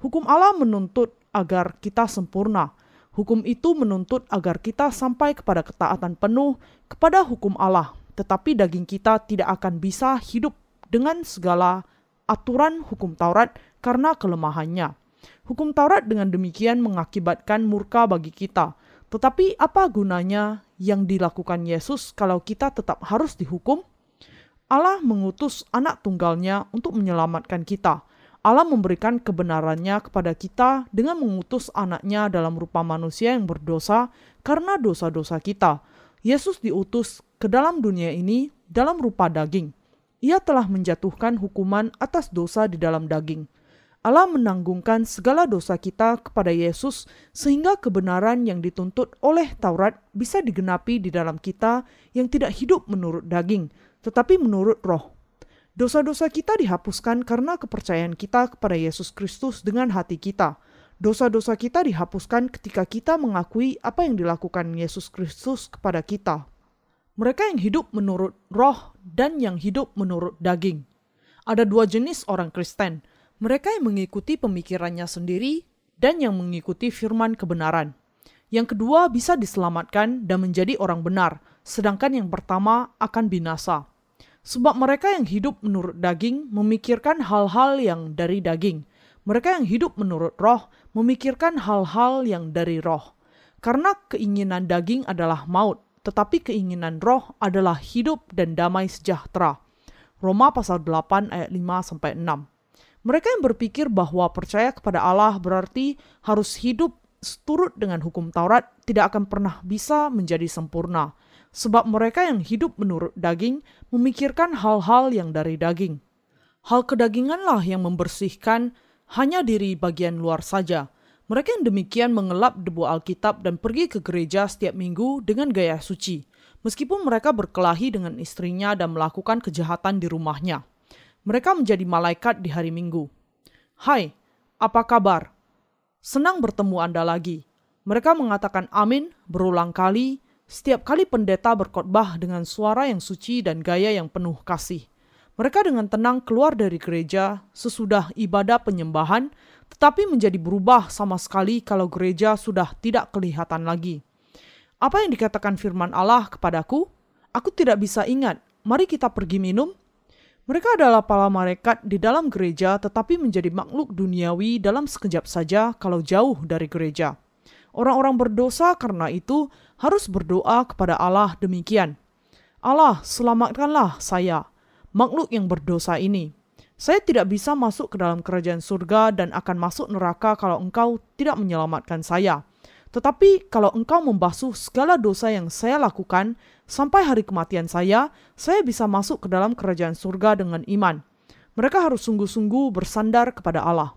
Speaker 1: Hukum Allah menuntut agar kita sempurna. Hukum itu menuntut agar kita sampai kepada ketaatan penuh kepada hukum Allah, tetapi daging kita tidak akan bisa hidup dengan segala aturan hukum Taurat karena kelemahannya. Hukum Taurat dengan demikian mengakibatkan murka bagi kita, tetapi apa gunanya yang dilakukan Yesus kalau kita tetap harus dihukum? Allah mengutus anak tunggalnya untuk menyelamatkan kita. Allah memberikan kebenarannya kepada kita dengan mengutus anaknya dalam rupa manusia yang berdosa karena dosa-dosa kita. Yesus diutus ke dalam dunia ini dalam rupa daging. Ia telah menjatuhkan hukuman atas dosa di dalam daging. Allah menanggungkan segala dosa kita kepada Yesus, sehingga kebenaran yang dituntut oleh Taurat bisa digenapi di dalam kita yang tidak hidup menurut daging, tetapi menurut Roh. Dosa-dosa kita dihapuskan karena kepercayaan kita kepada Yesus Kristus dengan hati kita. Dosa-dosa kita dihapuskan ketika kita mengakui apa yang dilakukan Yesus Kristus kepada kita. Mereka yang hidup menurut Roh dan yang hidup menurut daging. Ada dua jenis orang Kristen mereka yang mengikuti pemikirannya sendiri dan yang mengikuti firman kebenaran. Yang kedua bisa diselamatkan dan menjadi orang benar, sedangkan yang pertama akan binasa. Sebab mereka yang hidup menurut daging memikirkan hal-hal yang dari daging. Mereka yang hidup menurut roh memikirkan hal-hal yang dari roh. Karena keinginan daging adalah maut, tetapi keinginan roh adalah hidup dan damai sejahtera. Roma pasal 8 ayat 5 sampai 6. Mereka yang berpikir bahwa percaya kepada Allah berarti harus hidup seturut dengan hukum Taurat tidak akan pernah bisa menjadi sempurna, sebab mereka yang hidup menurut daging memikirkan hal-hal yang dari daging. Hal kedaginganlah yang membersihkan hanya diri bagian luar saja. Mereka yang demikian mengelap debu Alkitab dan pergi ke gereja setiap minggu dengan gaya suci, meskipun mereka berkelahi dengan istrinya dan melakukan kejahatan di rumahnya. Mereka menjadi malaikat di hari Minggu. Hai, apa kabar? Senang bertemu Anda lagi. Mereka mengatakan amin berulang kali setiap kali pendeta berkhotbah dengan suara yang suci dan gaya yang penuh kasih. Mereka dengan tenang keluar dari gereja sesudah ibadah penyembahan, tetapi menjadi berubah sama sekali kalau gereja sudah tidak kelihatan lagi. Apa yang dikatakan firman Allah kepadaku? Aku tidak bisa ingat. Mari kita pergi minum mereka adalah para malaikat di dalam gereja tetapi menjadi makhluk duniawi dalam sekejap saja kalau jauh dari gereja. Orang-orang berdosa karena itu harus berdoa kepada Allah demikian. Allah, selamatkanlah saya, makhluk yang berdosa ini. Saya tidak bisa masuk ke dalam kerajaan surga dan akan masuk neraka kalau engkau tidak menyelamatkan saya. Tetapi kalau engkau membasuh segala dosa yang saya lakukan, Sampai hari kematian saya, saya bisa masuk ke dalam kerajaan surga dengan iman. Mereka harus sungguh-sungguh bersandar kepada Allah.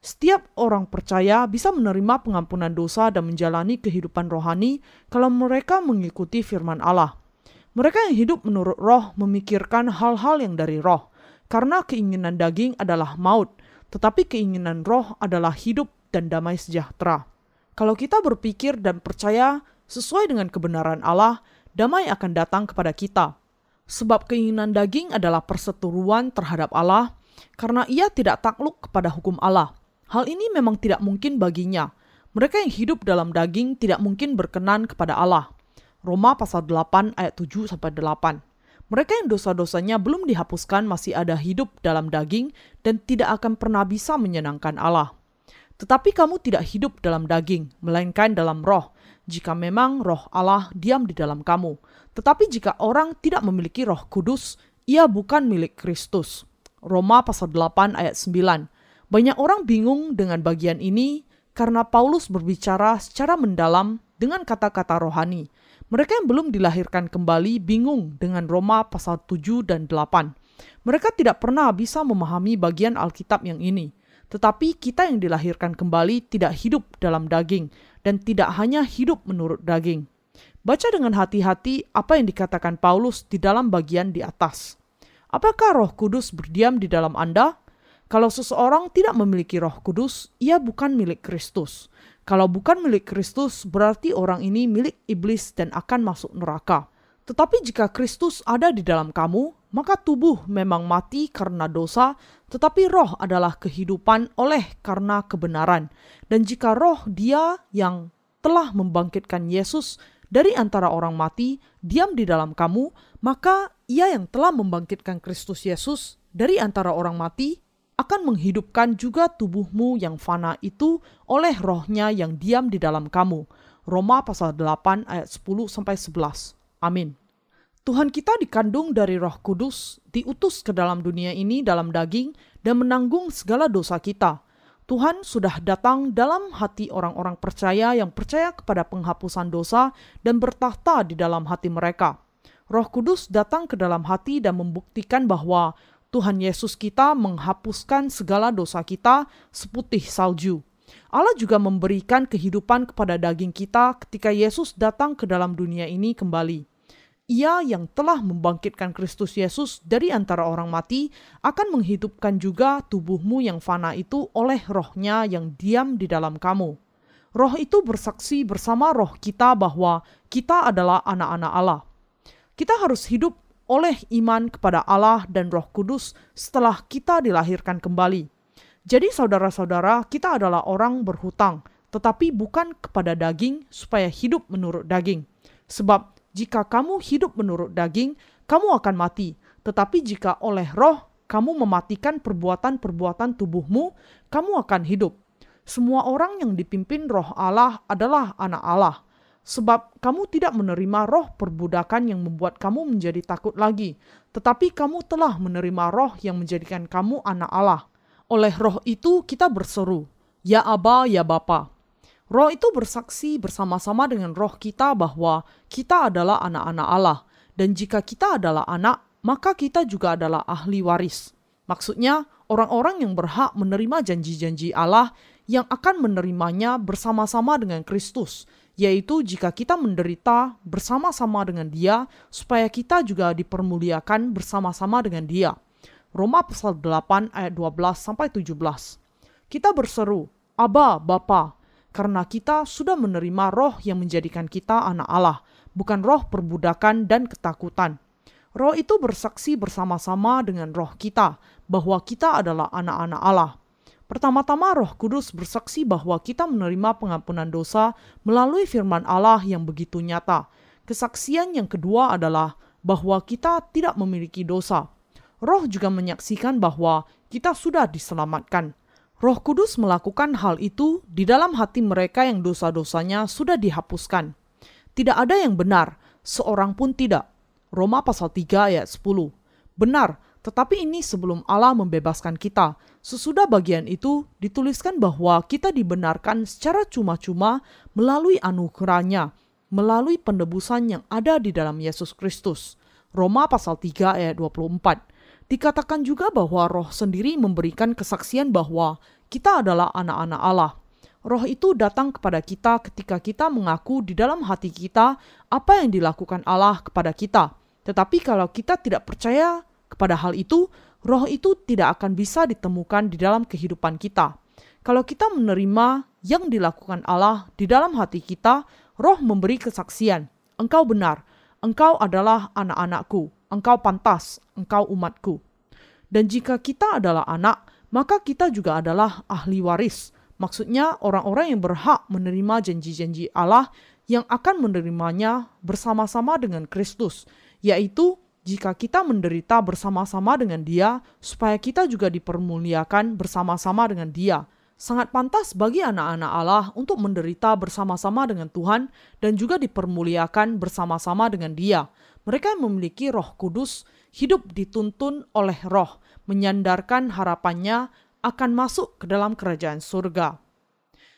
Speaker 1: Setiap orang percaya bisa menerima pengampunan dosa dan menjalani kehidupan rohani kalau mereka mengikuti firman Allah. Mereka yang hidup menurut roh memikirkan hal-hal yang dari roh, karena keinginan daging adalah maut, tetapi keinginan roh adalah hidup dan damai sejahtera. Kalau kita berpikir dan percaya sesuai dengan kebenaran Allah, damai akan datang kepada kita. Sebab keinginan daging adalah perseteruan terhadap Allah, karena ia tidak takluk kepada hukum Allah. Hal ini memang tidak mungkin baginya. Mereka yang hidup dalam daging tidak mungkin berkenan kepada Allah. Roma pasal 8 ayat 7 sampai 8. Mereka yang dosa-dosanya belum dihapuskan masih ada hidup dalam daging dan tidak akan pernah bisa menyenangkan Allah. Tetapi kamu tidak hidup dalam daging, melainkan dalam roh, jika memang roh Allah diam di dalam kamu. Tetapi jika orang tidak memiliki roh kudus, ia bukan milik Kristus. Roma pasal 8 ayat 9. Banyak orang bingung dengan bagian ini karena Paulus berbicara secara mendalam dengan kata-kata rohani. Mereka yang belum dilahirkan kembali bingung dengan Roma pasal 7 dan 8. Mereka tidak pernah bisa memahami bagian Alkitab yang ini. Tetapi kita yang dilahirkan kembali tidak hidup dalam daging dan tidak hanya hidup menurut daging. Baca dengan hati-hati apa yang dikatakan Paulus di dalam bagian di atas. Apakah Roh Kudus berdiam di dalam Anda? Kalau seseorang tidak memiliki Roh Kudus, ia bukan milik Kristus. Kalau bukan milik Kristus, berarti orang ini milik iblis dan akan masuk neraka. Tetapi jika Kristus ada di dalam kamu, maka tubuh memang mati karena dosa, tetapi roh adalah kehidupan oleh karena kebenaran. Dan jika roh dia yang telah membangkitkan Yesus dari antara orang mati diam di dalam kamu, maka ia yang telah membangkitkan Kristus Yesus dari antara orang mati akan menghidupkan juga tubuhmu yang fana itu oleh rohnya yang diam di dalam kamu. Roma pasal 8 ayat 10 sampai 11. Amin. Tuhan kita dikandung dari Roh Kudus, diutus ke dalam dunia ini dalam daging dan menanggung segala dosa kita. Tuhan sudah datang dalam hati orang-orang percaya yang percaya kepada penghapusan dosa dan bertahta di dalam hati mereka. Roh Kudus datang ke dalam hati dan membuktikan bahwa Tuhan Yesus kita menghapuskan segala dosa kita seputih salju. Allah juga memberikan kehidupan kepada daging kita ketika Yesus datang ke dalam dunia ini kembali. Ia yang telah membangkitkan Kristus Yesus dari antara orang mati akan menghidupkan juga tubuhmu yang fana itu oleh rohnya yang diam di dalam kamu. Roh itu bersaksi bersama roh kita bahwa kita adalah anak-anak Allah. Kita harus hidup oleh iman kepada Allah dan Roh Kudus setelah kita dilahirkan kembali. Jadi, saudara-saudara, kita adalah orang berhutang, tetapi bukan kepada daging, supaya hidup menurut daging. Sebab jika kamu hidup menurut daging, kamu akan mati. Tetapi jika oleh roh kamu mematikan perbuatan-perbuatan tubuhmu, kamu akan hidup. Semua orang yang dipimpin roh Allah adalah anak Allah sebab kamu tidak menerima roh perbudakan yang membuat kamu menjadi takut lagi, tetapi kamu telah menerima roh yang menjadikan kamu anak Allah. Oleh roh itu kita berseru, Ya Aba, Ya Bapa. Roh itu bersaksi bersama-sama dengan roh kita bahwa kita adalah anak-anak Allah, dan jika kita adalah anak, maka kita juga adalah ahli waris. Maksudnya, orang-orang yang berhak menerima janji-janji Allah yang akan menerimanya bersama-sama dengan Kristus, yaitu jika kita menderita bersama-sama dengan Dia, supaya kita juga dipermuliakan bersama-sama dengan Dia. Roma pasal 8 ayat 12 sampai 17. Kita berseru, "Aba, Bapa," karena kita sudah menerima roh yang menjadikan kita anak Allah, bukan roh perbudakan dan ketakutan. Roh itu bersaksi bersama-sama dengan roh kita bahwa kita adalah anak-anak Allah. Pertama-tama Roh Kudus bersaksi bahwa kita menerima pengampunan dosa melalui firman Allah yang begitu nyata. Kesaksian yang kedua adalah bahwa kita tidak memiliki dosa. Roh juga menyaksikan bahwa kita sudah diselamatkan. Roh Kudus melakukan hal itu di dalam hati mereka yang dosa-dosanya sudah dihapuskan. Tidak ada yang benar, seorang pun tidak. Roma pasal 3 ayat 10. Benar, tetapi ini sebelum Allah membebaskan kita. Sesudah bagian itu dituliskan bahwa kita dibenarkan secara cuma-cuma melalui anugerahnya, melalui penebusan yang ada di dalam Yesus Kristus. Roma pasal 3 ayat 24. Dikatakan juga bahwa roh sendiri memberikan kesaksian bahwa kita adalah anak-anak Allah. Roh itu datang kepada kita ketika kita mengaku di dalam hati kita apa yang dilakukan Allah kepada kita. Tetapi kalau kita tidak percaya kepada hal itu, roh itu tidak akan bisa ditemukan di dalam kehidupan kita. Kalau kita menerima yang dilakukan Allah di dalam hati kita, roh memberi kesaksian. Engkau benar, engkau adalah anak-anakku, engkau pantas, engkau umatku. Dan jika kita adalah anak, maka kita juga adalah ahli waris. Maksudnya orang-orang yang berhak menerima janji-janji Allah yang akan menerimanya bersama-sama dengan Kristus, yaitu jika kita menderita bersama-sama dengan Dia, supaya kita juga dipermuliakan bersama-sama dengan Dia. Sangat pantas bagi anak-anak Allah untuk menderita bersama-sama dengan Tuhan dan juga dipermuliakan bersama-sama dengan Dia. Mereka memiliki Roh Kudus hidup dituntun oleh Roh, menyandarkan harapannya akan masuk ke dalam kerajaan surga.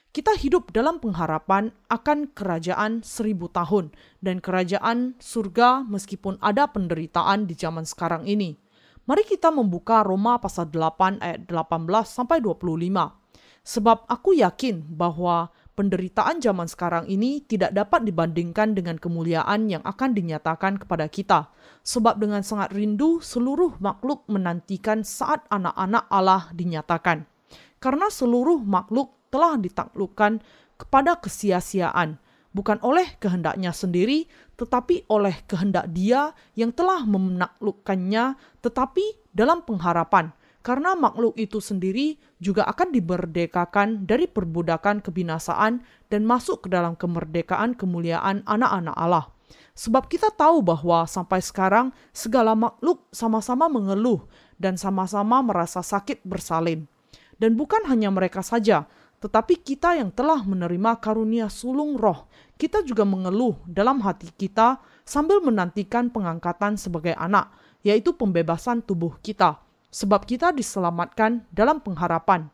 Speaker 1: Kita hidup dalam pengharapan akan kerajaan seribu tahun dan kerajaan surga meskipun ada penderitaan di zaman sekarang ini. Mari kita membuka Roma pasal 8 ayat 18 sampai 25. Sebab aku yakin bahwa penderitaan zaman sekarang ini tidak dapat dibandingkan dengan kemuliaan yang akan dinyatakan kepada kita. Sebab dengan sangat rindu seluruh makhluk menantikan saat anak-anak Allah dinyatakan. Karena seluruh makhluk telah ditaklukkan kepada kesia-siaan, bukan oleh kehendaknya sendiri, tetapi oleh kehendak Dia yang telah menaklukkannya, tetapi dalam pengharapan, karena makhluk itu sendiri juga akan diberdekakan dari perbudakan kebinasaan dan masuk ke dalam kemerdekaan kemuliaan anak-anak Allah. Sebab kita tahu bahwa sampai sekarang segala makhluk sama-sama mengeluh dan sama-sama merasa sakit bersalin. Dan bukan hanya mereka saja, tetapi kita yang telah menerima karunia sulung roh, kita juga mengeluh dalam hati kita sambil menantikan pengangkatan sebagai anak, yaitu pembebasan tubuh kita. Sebab kita diselamatkan dalam pengharapan.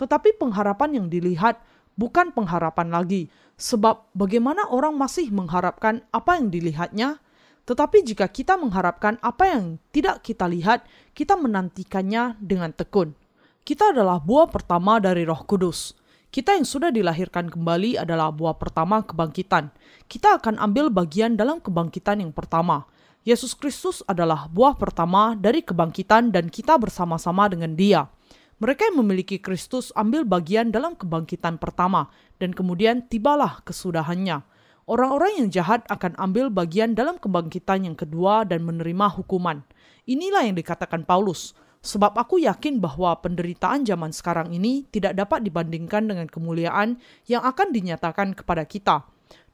Speaker 1: Tetapi pengharapan yang dilihat bukan pengharapan lagi, sebab bagaimana orang masih mengharapkan apa yang dilihatnya, tetapi jika kita mengharapkan apa yang tidak kita lihat, kita menantikannya dengan tekun. Kita adalah buah pertama dari Roh Kudus. Kita yang sudah dilahirkan kembali adalah buah pertama kebangkitan. Kita akan ambil bagian dalam kebangkitan yang pertama. Yesus Kristus adalah buah pertama dari kebangkitan dan kita bersama-sama dengan dia. Mereka yang memiliki Kristus ambil bagian dalam kebangkitan pertama dan kemudian tibalah kesudahannya. Orang-orang yang jahat akan ambil bagian dalam kebangkitan yang kedua dan menerima hukuman. Inilah yang dikatakan Paulus Sebab aku yakin bahwa penderitaan zaman sekarang ini tidak dapat dibandingkan dengan kemuliaan yang akan dinyatakan kepada kita.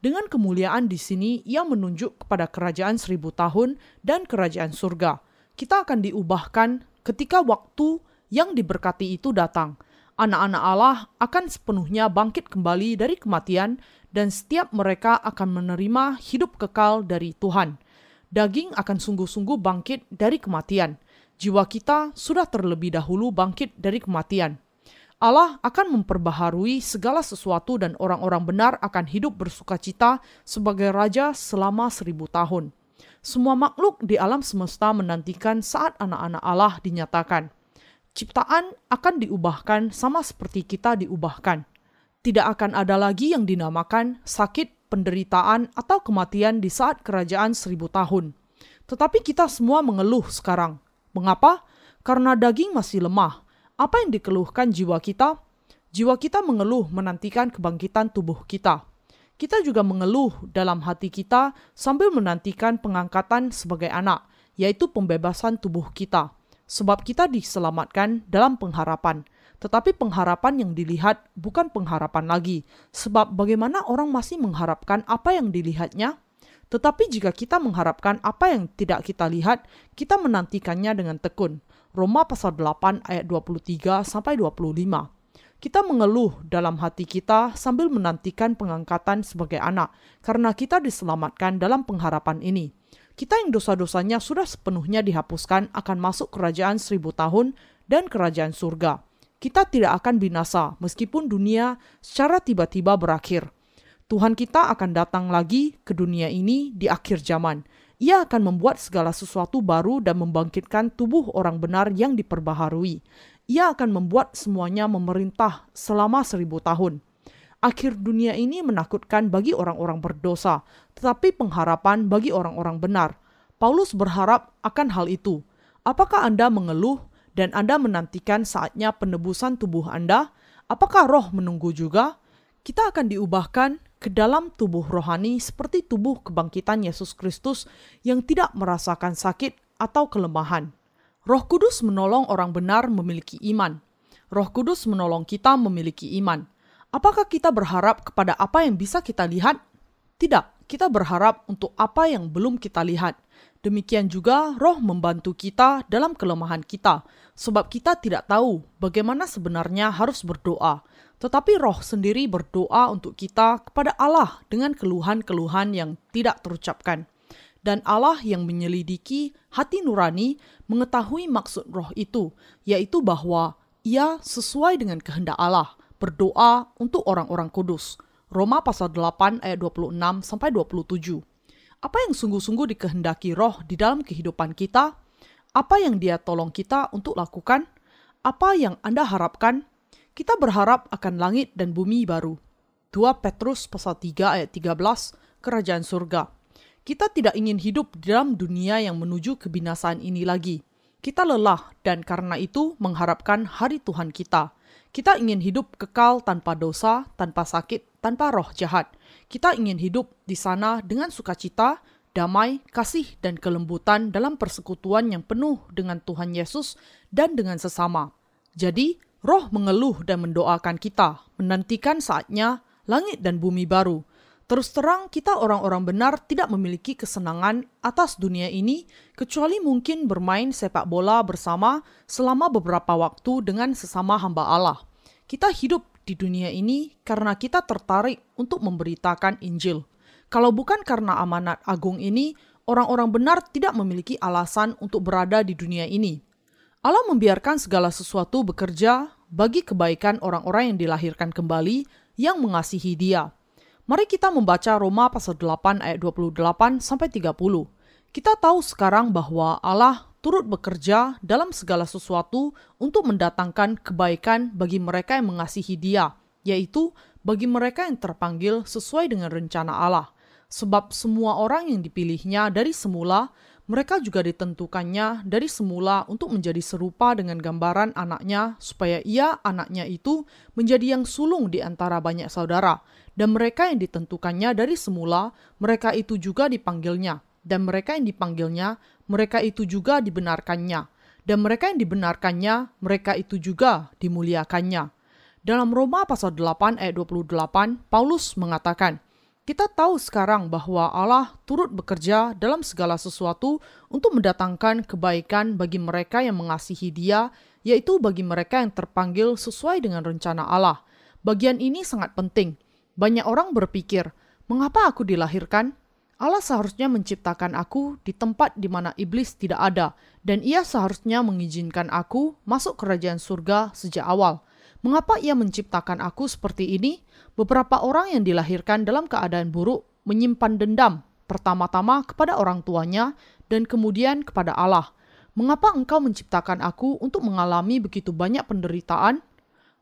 Speaker 1: Dengan kemuliaan di sini, ia menunjuk kepada kerajaan seribu tahun dan kerajaan surga. Kita akan diubahkan ketika waktu yang diberkati itu datang. Anak-anak Allah akan sepenuhnya bangkit kembali dari kematian dan setiap mereka akan menerima hidup kekal dari Tuhan. Daging akan sungguh-sungguh bangkit dari kematian jiwa kita sudah terlebih dahulu bangkit dari kematian. Allah akan memperbaharui segala sesuatu dan orang-orang benar akan hidup bersuka cita sebagai raja selama seribu tahun. Semua makhluk di alam semesta menantikan saat anak-anak Allah dinyatakan. Ciptaan akan diubahkan sama seperti kita diubahkan. Tidak akan ada lagi yang dinamakan sakit, penderitaan, atau kematian di saat kerajaan seribu tahun. Tetapi kita semua mengeluh sekarang Mengapa? Karena daging masih lemah. Apa yang dikeluhkan jiwa kita? Jiwa kita mengeluh menantikan kebangkitan tubuh kita. Kita juga mengeluh dalam hati kita sambil menantikan pengangkatan sebagai anak, yaitu pembebasan tubuh kita. Sebab kita diselamatkan dalam pengharapan. Tetapi pengharapan yang dilihat bukan pengharapan lagi, sebab bagaimana orang masih mengharapkan apa yang dilihatnya? Tetapi jika kita mengharapkan apa yang tidak kita lihat, kita menantikannya dengan tekun. Roma pasal 8 ayat 23 sampai 25. Kita mengeluh dalam hati kita sambil menantikan pengangkatan sebagai anak karena kita diselamatkan dalam pengharapan ini. Kita yang dosa-dosanya sudah sepenuhnya dihapuskan akan masuk kerajaan seribu tahun dan kerajaan surga. Kita tidak akan binasa meskipun dunia secara tiba-tiba berakhir Tuhan kita akan datang lagi ke dunia ini di akhir zaman. Ia akan membuat segala sesuatu baru dan membangkitkan tubuh orang benar yang diperbaharui. Ia akan membuat semuanya memerintah selama seribu tahun. Akhir dunia ini menakutkan bagi orang-orang berdosa, tetapi pengharapan bagi orang-orang benar. Paulus berharap akan hal itu. Apakah Anda mengeluh dan Anda menantikan saatnya penebusan tubuh Anda? Apakah roh menunggu juga? kita akan diubahkan ke dalam tubuh rohani seperti tubuh kebangkitan Yesus Kristus yang tidak merasakan sakit atau kelemahan. Roh Kudus menolong orang benar memiliki iman. Roh Kudus menolong kita memiliki iman. Apakah kita berharap kepada apa yang bisa kita lihat? Tidak, kita berharap untuk apa yang belum kita lihat. Demikian juga roh membantu kita dalam kelemahan kita, sebab kita tidak tahu bagaimana sebenarnya harus berdoa. Tetapi roh sendiri berdoa untuk kita kepada Allah dengan keluhan-keluhan yang tidak terucapkan. Dan Allah yang menyelidiki hati nurani mengetahui maksud roh itu, yaitu bahwa ia sesuai dengan kehendak Allah, berdoa untuk orang-orang kudus. Roma pasal 8 ayat 26 sampai 27. Apa yang sungguh-sungguh dikehendaki roh di dalam kehidupan kita? Apa yang dia tolong kita untuk lakukan? Apa yang Anda harapkan? Kita berharap akan langit dan bumi baru. 2 Petrus pasal 3 ayat 13, Kerajaan Surga. Kita tidak ingin hidup di dalam dunia yang menuju kebinasaan ini lagi. Kita lelah dan karena itu mengharapkan hari Tuhan kita. Kita ingin hidup kekal tanpa dosa, tanpa sakit, tanpa roh jahat kita ingin hidup di sana dengan sukacita, damai, kasih, dan kelembutan dalam persekutuan yang penuh dengan Tuhan Yesus dan dengan sesama. Jadi, roh mengeluh dan mendoakan kita, menantikan saatnya langit dan bumi baru. Terus terang, kita orang-orang benar tidak memiliki kesenangan atas dunia ini, kecuali mungkin bermain sepak bola bersama selama beberapa waktu dengan sesama hamba Allah. Kita hidup di dunia ini karena kita tertarik untuk memberitakan Injil. Kalau bukan karena amanat agung ini, orang-orang benar tidak memiliki alasan untuk berada di dunia ini. Allah membiarkan segala sesuatu bekerja bagi kebaikan orang-orang yang dilahirkan kembali yang mengasihi Dia. Mari kita membaca Roma pasal 8 ayat 28 sampai 30. Kita tahu sekarang bahwa Allah turut bekerja dalam segala sesuatu untuk mendatangkan kebaikan bagi mereka yang mengasihi Dia, yaitu bagi mereka yang terpanggil sesuai dengan rencana Allah. Sebab semua orang yang dipilihnya dari semula, mereka juga ditentukannya dari semula untuk menjadi serupa dengan gambaran anaknya, supaya ia, anaknya itu, menjadi yang sulung di antara banyak saudara. Dan mereka yang ditentukannya dari semula, mereka itu juga dipanggilnya. Dan mereka yang dipanggilnya, mereka itu juga dibenarkannya, dan mereka yang dibenarkannya, mereka itu juga dimuliakannya. Dalam Roma pasal 8 ayat 28, Paulus mengatakan, kita tahu sekarang bahwa Allah turut bekerja dalam segala sesuatu untuk mendatangkan kebaikan bagi mereka yang mengasihi Dia, yaitu bagi mereka yang terpanggil sesuai dengan rencana Allah. Bagian ini sangat penting. Banyak orang berpikir, "Mengapa aku dilahirkan? Allah seharusnya menciptakan aku di tempat di mana iblis tidak ada, dan ia seharusnya mengizinkan aku masuk kerajaan surga sejak awal. Mengapa ia menciptakan aku seperti ini? Beberapa orang yang dilahirkan dalam keadaan buruk menyimpan dendam, pertama-tama kepada orang tuanya dan kemudian kepada Allah. Mengapa engkau menciptakan aku untuk mengalami begitu banyak penderitaan?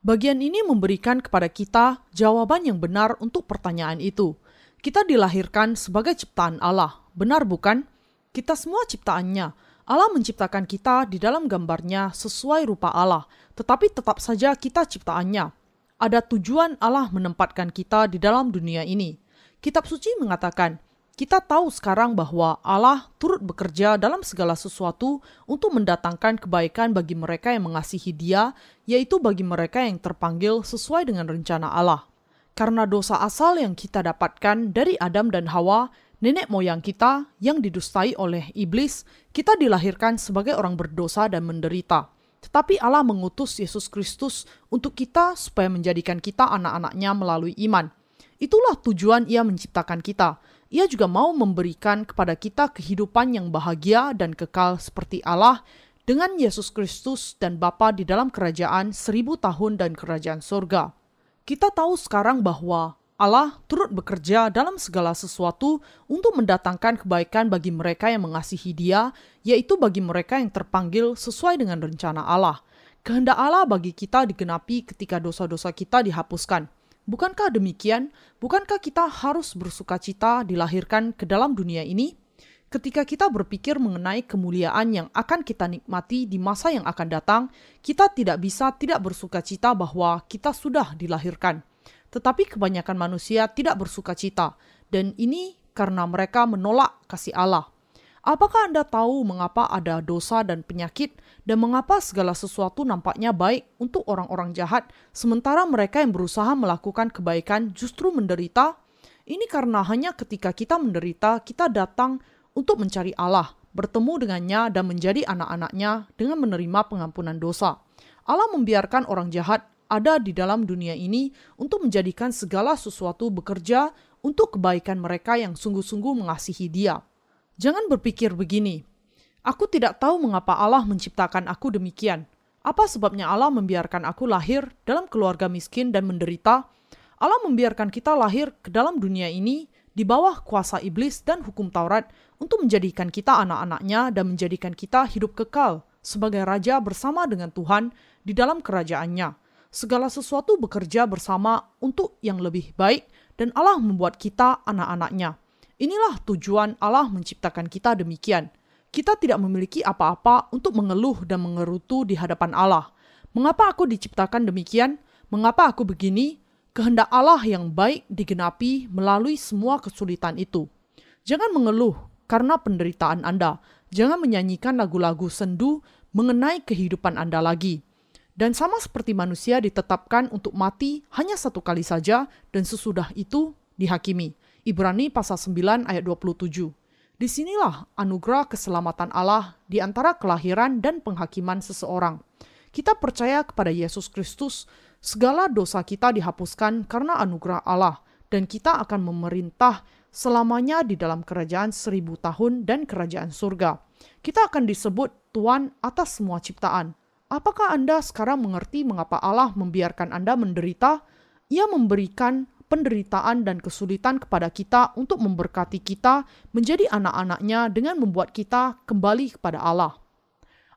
Speaker 1: Bagian ini memberikan kepada kita jawaban yang benar untuk pertanyaan itu. Kita dilahirkan sebagai ciptaan Allah, benar bukan? Kita semua ciptaannya. Allah menciptakan kita di dalam gambarnya sesuai rupa Allah, tetapi tetap saja kita ciptaannya. Ada tujuan Allah menempatkan kita di dalam dunia ini. Kitab suci mengatakan, kita tahu sekarang bahwa Allah turut bekerja dalam segala sesuatu untuk mendatangkan kebaikan bagi mereka yang mengasihi Dia, yaitu bagi mereka yang terpanggil sesuai dengan rencana Allah. Karena dosa asal yang kita dapatkan dari Adam dan Hawa, nenek moyang kita yang didustai oleh iblis, kita dilahirkan sebagai orang berdosa dan menderita. Tetapi Allah mengutus Yesus Kristus untuk kita supaya menjadikan kita anak-anaknya melalui iman. Itulah tujuan ia menciptakan kita. Ia juga mau memberikan kepada kita kehidupan yang bahagia dan kekal seperti Allah dengan Yesus Kristus dan Bapa di dalam kerajaan seribu tahun dan kerajaan surga. Kita tahu sekarang bahwa Allah turut bekerja dalam segala sesuatu untuk mendatangkan kebaikan bagi mereka yang mengasihi Dia, yaitu bagi mereka yang terpanggil sesuai dengan rencana Allah. Kehendak Allah bagi kita digenapi ketika dosa-dosa kita dihapuskan. Bukankah demikian? Bukankah kita harus bersuka cita dilahirkan ke dalam dunia ini? Ketika kita berpikir mengenai kemuliaan yang akan kita nikmati di masa yang akan datang, kita tidak bisa tidak bersuka cita bahwa kita sudah dilahirkan. tetapi kebanyakan manusia tidak bersuka cita, dan ini karena mereka menolak kasih Allah. Apakah Anda tahu mengapa ada dosa dan penyakit, dan mengapa segala sesuatu nampaknya baik untuk orang-orang jahat, sementara mereka yang berusaha melakukan kebaikan justru menderita? Ini karena hanya ketika kita menderita, kita datang untuk mencari Allah, bertemu dengannya, dan menjadi anak-anaknya dengan menerima pengampunan dosa. Allah membiarkan orang jahat ada di dalam dunia ini untuk menjadikan segala sesuatu bekerja untuk kebaikan mereka yang sungguh-sungguh mengasihi Dia. Jangan berpikir begini, aku tidak tahu mengapa Allah menciptakan aku demikian. Apa sebabnya Allah membiarkan aku lahir dalam keluarga miskin dan menderita? Allah membiarkan kita lahir ke dalam dunia ini di bawah kuasa iblis dan hukum Taurat untuk menjadikan kita anak-anaknya dan menjadikan kita hidup kekal sebagai raja bersama dengan Tuhan di dalam kerajaannya. Segala sesuatu bekerja bersama untuk yang lebih baik dan Allah membuat kita anak-anaknya. Inilah tujuan Allah menciptakan kita demikian. Kita tidak memiliki apa-apa untuk mengeluh dan mengerutu di hadapan Allah. Mengapa aku diciptakan demikian? Mengapa aku begini? Kehendak Allah yang baik digenapi melalui semua kesulitan itu. Jangan mengeluh karena penderitaan Anda. Jangan menyanyikan lagu-lagu sendu mengenai kehidupan Anda lagi. Dan sama seperti manusia ditetapkan untuk mati hanya satu kali saja dan sesudah itu dihakimi. Ibrani pasal 9 ayat 27. Di sinilah anugerah keselamatan Allah di antara kelahiran dan penghakiman seseorang. Kita percaya kepada Yesus Kristus, segala dosa kita dihapuskan karena anugerah Allah, dan kita akan memerintah selamanya di dalam kerajaan seribu tahun dan kerajaan surga. Kita akan disebut Tuhan atas semua ciptaan. Apakah Anda sekarang mengerti mengapa Allah membiarkan Anda menderita? Ia memberikan penderitaan dan kesulitan kepada kita untuk memberkati kita menjadi anak-anaknya dengan membuat kita kembali kepada Allah.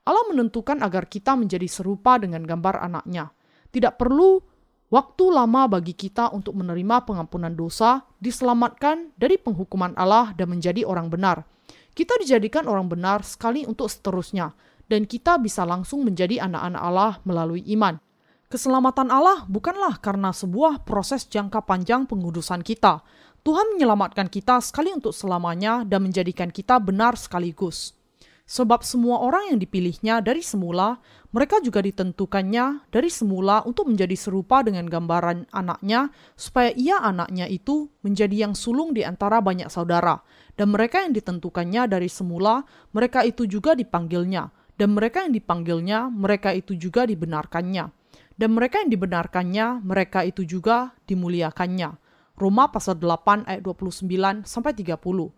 Speaker 1: Allah menentukan agar kita menjadi serupa dengan gambar anaknya. Tidak perlu waktu lama bagi kita untuk menerima pengampunan dosa, diselamatkan dari penghukuman Allah dan menjadi orang benar. Kita dijadikan orang benar sekali untuk seterusnya, dan kita bisa langsung menjadi anak-anak Allah melalui iman. Keselamatan Allah bukanlah karena sebuah proses jangka panjang pengudusan kita. Tuhan menyelamatkan kita sekali untuk selamanya dan menjadikan kita benar sekaligus. Sebab semua orang yang dipilihnya dari semula, mereka juga ditentukannya dari semula untuk menjadi serupa dengan gambaran anaknya, supaya ia anaknya itu menjadi yang sulung di antara banyak saudara. Dan mereka yang ditentukannya dari semula, mereka itu juga dipanggilnya. Dan mereka yang dipanggilnya, mereka itu juga dibenarkannya dan mereka yang dibenarkannya, mereka itu juga dimuliakannya. Roma pasal 8 ayat 29 sampai 30.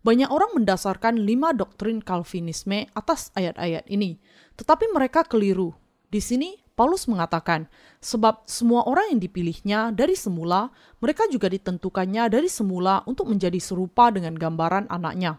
Speaker 1: Banyak orang mendasarkan lima doktrin Calvinisme atas ayat-ayat ini, tetapi mereka keliru. Di sini Paulus mengatakan, sebab semua orang yang dipilihnya dari semula, mereka juga ditentukannya dari semula untuk menjadi serupa dengan gambaran anaknya.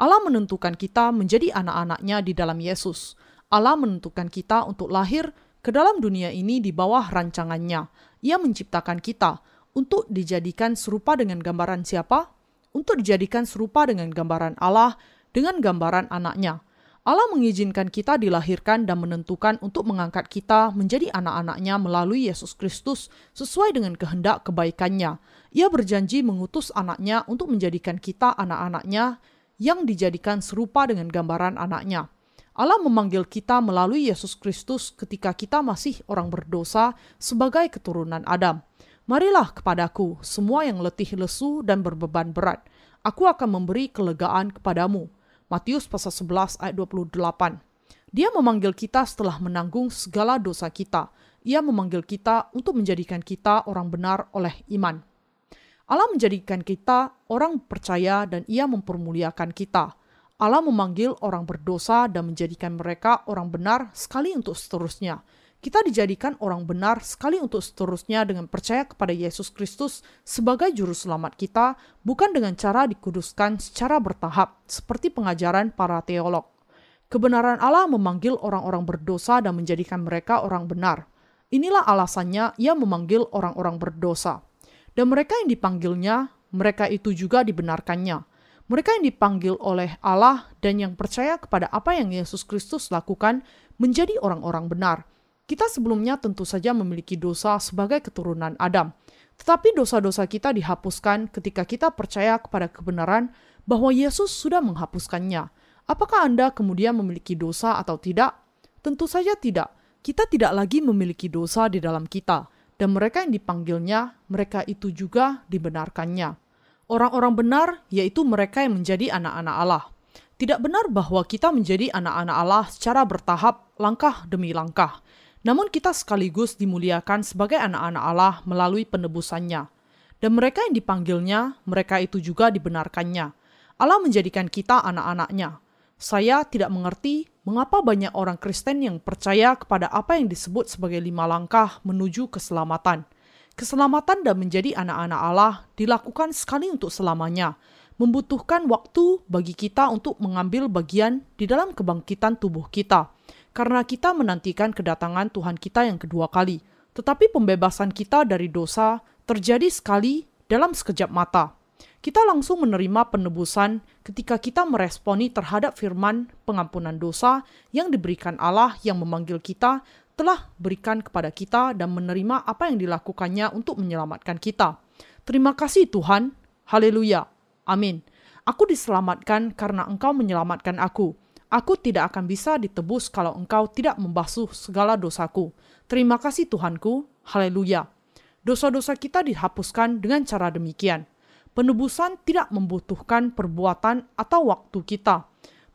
Speaker 1: Allah menentukan kita menjadi anak-anaknya di dalam Yesus. Allah menentukan kita untuk lahir ke dalam dunia ini di bawah rancangannya. Ia menciptakan kita untuk dijadikan serupa dengan gambaran siapa? Untuk dijadikan serupa dengan gambaran Allah, dengan gambaran anaknya. Allah mengizinkan kita dilahirkan dan menentukan untuk mengangkat kita menjadi anak-anaknya melalui Yesus Kristus sesuai dengan kehendak kebaikannya. Ia berjanji mengutus anaknya untuk menjadikan kita anak-anaknya yang dijadikan serupa dengan gambaran anaknya. Allah memanggil kita melalui Yesus Kristus ketika kita masih orang berdosa sebagai keturunan Adam. Marilah kepadaku semua yang letih lesu dan berbeban berat. Aku akan memberi kelegaan kepadamu. Matius pasal 11 ayat 28. Dia memanggil kita setelah menanggung segala dosa kita. Ia memanggil kita untuk menjadikan kita orang benar oleh iman. Allah menjadikan kita orang percaya dan ia mempermuliakan kita. Allah memanggil orang berdosa dan menjadikan mereka orang benar sekali untuk seterusnya. Kita dijadikan orang benar sekali untuk seterusnya dengan percaya kepada Yesus Kristus sebagai juru selamat kita, bukan dengan cara dikuduskan secara bertahap, seperti pengajaran para teolog. Kebenaran Allah memanggil orang-orang berdosa dan menjadikan mereka orang benar. Inilah alasannya ia memanggil orang-orang berdosa. Dan mereka yang dipanggilnya, mereka itu juga dibenarkannya mereka yang dipanggil oleh Allah dan yang percaya kepada apa yang Yesus Kristus lakukan menjadi orang-orang benar. Kita sebelumnya tentu saja memiliki dosa sebagai keturunan Adam. Tetapi dosa-dosa kita dihapuskan ketika kita percaya kepada kebenaran bahwa Yesus sudah menghapuskannya. Apakah Anda kemudian memiliki dosa atau tidak? Tentu saja tidak. Kita tidak lagi memiliki dosa di dalam kita, dan mereka yang dipanggilnya, mereka itu juga dibenarkannya. Orang-orang benar yaitu mereka yang menjadi anak-anak Allah. Tidak benar bahwa kita menjadi anak-anak Allah secara bertahap, langkah demi langkah. Namun kita sekaligus dimuliakan sebagai anak-anak Allah melalui penebusannya. Dan mereka yang dipanggilnya, mereka itu juga dibenarkannya. Allah menjadikan kita anak-anaknya. Saya tidak mengerti mengapa banyak orang Kristen yang percaya kepada apa yang disebut sebagai lima langkah menuju keselamatan. Keselamatan dan menjadi anak-anak Allah dilakukan sekali untuk selamanya, membutuhkan waktu bagi kita untuk mengambil bagian di dalam kebangkitan tubuh kita, karena kita menantikan kedatangan Tuhan kita yang kedua kali. Tetapi pembebasan kita dari dosa terjadi sekali dalam sekejap mata. Kita langsung menerima penebusan ketika kita meresponi terhadap firman pengampunan dosa yang diberikan Allah yang memanggil kita telah berikan kepada kita dan menerima apa yang dilakukannya untuk menyelamatkan kita. Terima kasih Tuhan. Haleluya. Amin. Aku diselamatkan karena engkau menyelamatkan aku. Aku tidak akan bisa ditebus kalau engkau tidak membasuh segala dosaku. Terima kasih Tuhanku. Haleluya. Dosa-dosa kita dihapuskan dengan cara demikian. Penebusan tidak membutuhkan perbuatan atau waktu kita.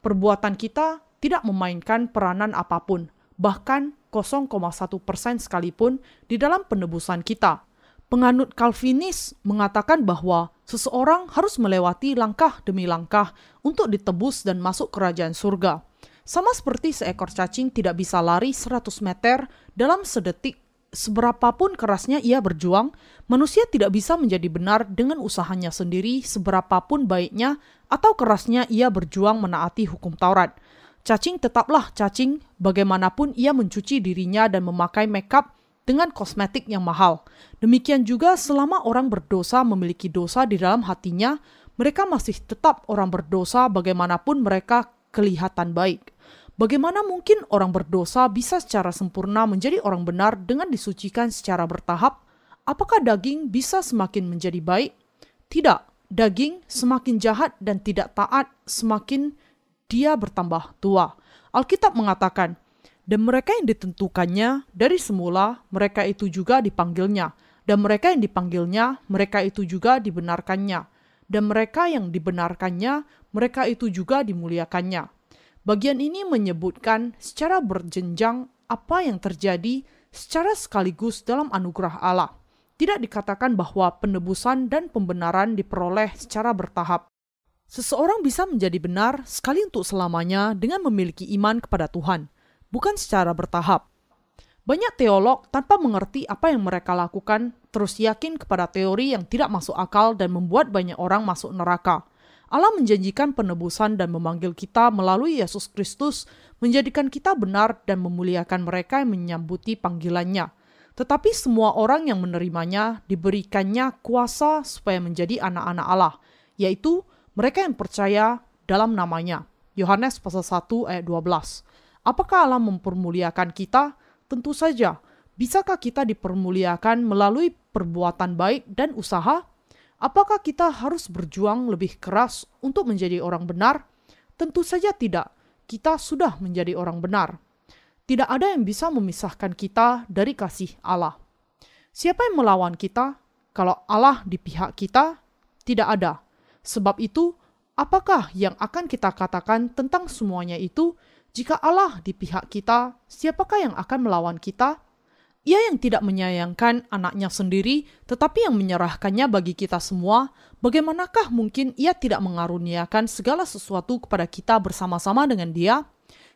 Speaker 1: Perbuatan kita tidak memainkan peranan apa pun, bahkan 0,1 persen sekalipun di dalam penebusan kita. Penganut Calvinis mengatakan bahwa seseorang harus melewati langkah demi langkah untuk ditebus dan masuk kerajaan surga. Sama seperti seekor cacing tidak bisa lari 100 meter dalam sedetik seberapapun kerasnya ia berjuang, manusia tidak bisa menjadi benar dengan usahanya sendiri seberapapun baiknya atau kerasnya ia berjuang menaati hukum Taurat. Cacing tetaplah cacing bagaimanapun ia mencuci dirinya dan memakai makeup dengan kosmetik yang mahal. Demikian juga selama orang berdosa memiliki dosa di dalam hatinya, mereka masih tetap orang berdosa bagaimanapun mereka kelihatan baik. Bagaimana mungkin orang berdosa bisa secara sempurna menjadi orang benar dengan disucikan secara bertahap? Apakah daging bisa semakin menjadi baik? Tidak, daging semakin jahat dan tidak taat semakin dia bertambah tua. Alkitab mengatakan, dan mereka yang ditentukannya dari semula, mereka itu juga dipanggilnya. Dan mereka yang dipanggilnya, mereka itu juga dibenarkannya. Dan mereka yang dibenarkannya, mereka itu juga dimuliakannya. Bagian ini menyebutkan secara berjenjang apa yang terjadi secara sekaligus dalam anugerah Allah. Tidak dikatakan bahwa penebusan dan pembenaran diperoleh secara bertahap. Seseorang bisa menjadi benar sekali untuk selamanya dengan memiliki iman kepada Tuhan bukan secara bertahap. Banyak teolog tanpa mengerti apa yang mereka lakukan terus yakin kepada teori yang tidak masuk akal dan membuat banyak orang masuk neraka. Allah menjanjikan penebusan dan memanggil kita melalui Yesus Kristus menjadikan kita benar dan memuliakan mereka yang menyambuti panggilannya. Tetapi semua orang yang menerimanya diberikannya kuasa supaya menjadi anak-anak Allah, yaitu mereka yang percaya dalam namanya. Yohanes pasal 1 ayat 12. Apakah Allah mempermuliakan kita? Tentu saja. Bisakah kita dipermuliakan melalui perbuatan baik dan usaha? Apakah kita harus berjuang lebih keras untuk menjadi orang benar? Tentu saja tidak. Kita sudah menjadi orang benar. Tidak ada yang bisa memisahkan kita dari kasih Allah. Siapa yang melawan kita? Kalau Allah di pihak kita, tidak ada. Sebab itu, apakah yang akan kita katakan tentang semuanya itu jika Allah di pihak kita, siapakah yang akan melawan kita? Ia yang tidak menyayangkan anaknya sendiri, tetapi yang menyerahkannya bagi kita semua, bagaimanakah mungkin ia tidak mengaruniakan segala sesuatu kepada kita bersama-sama dengan dia?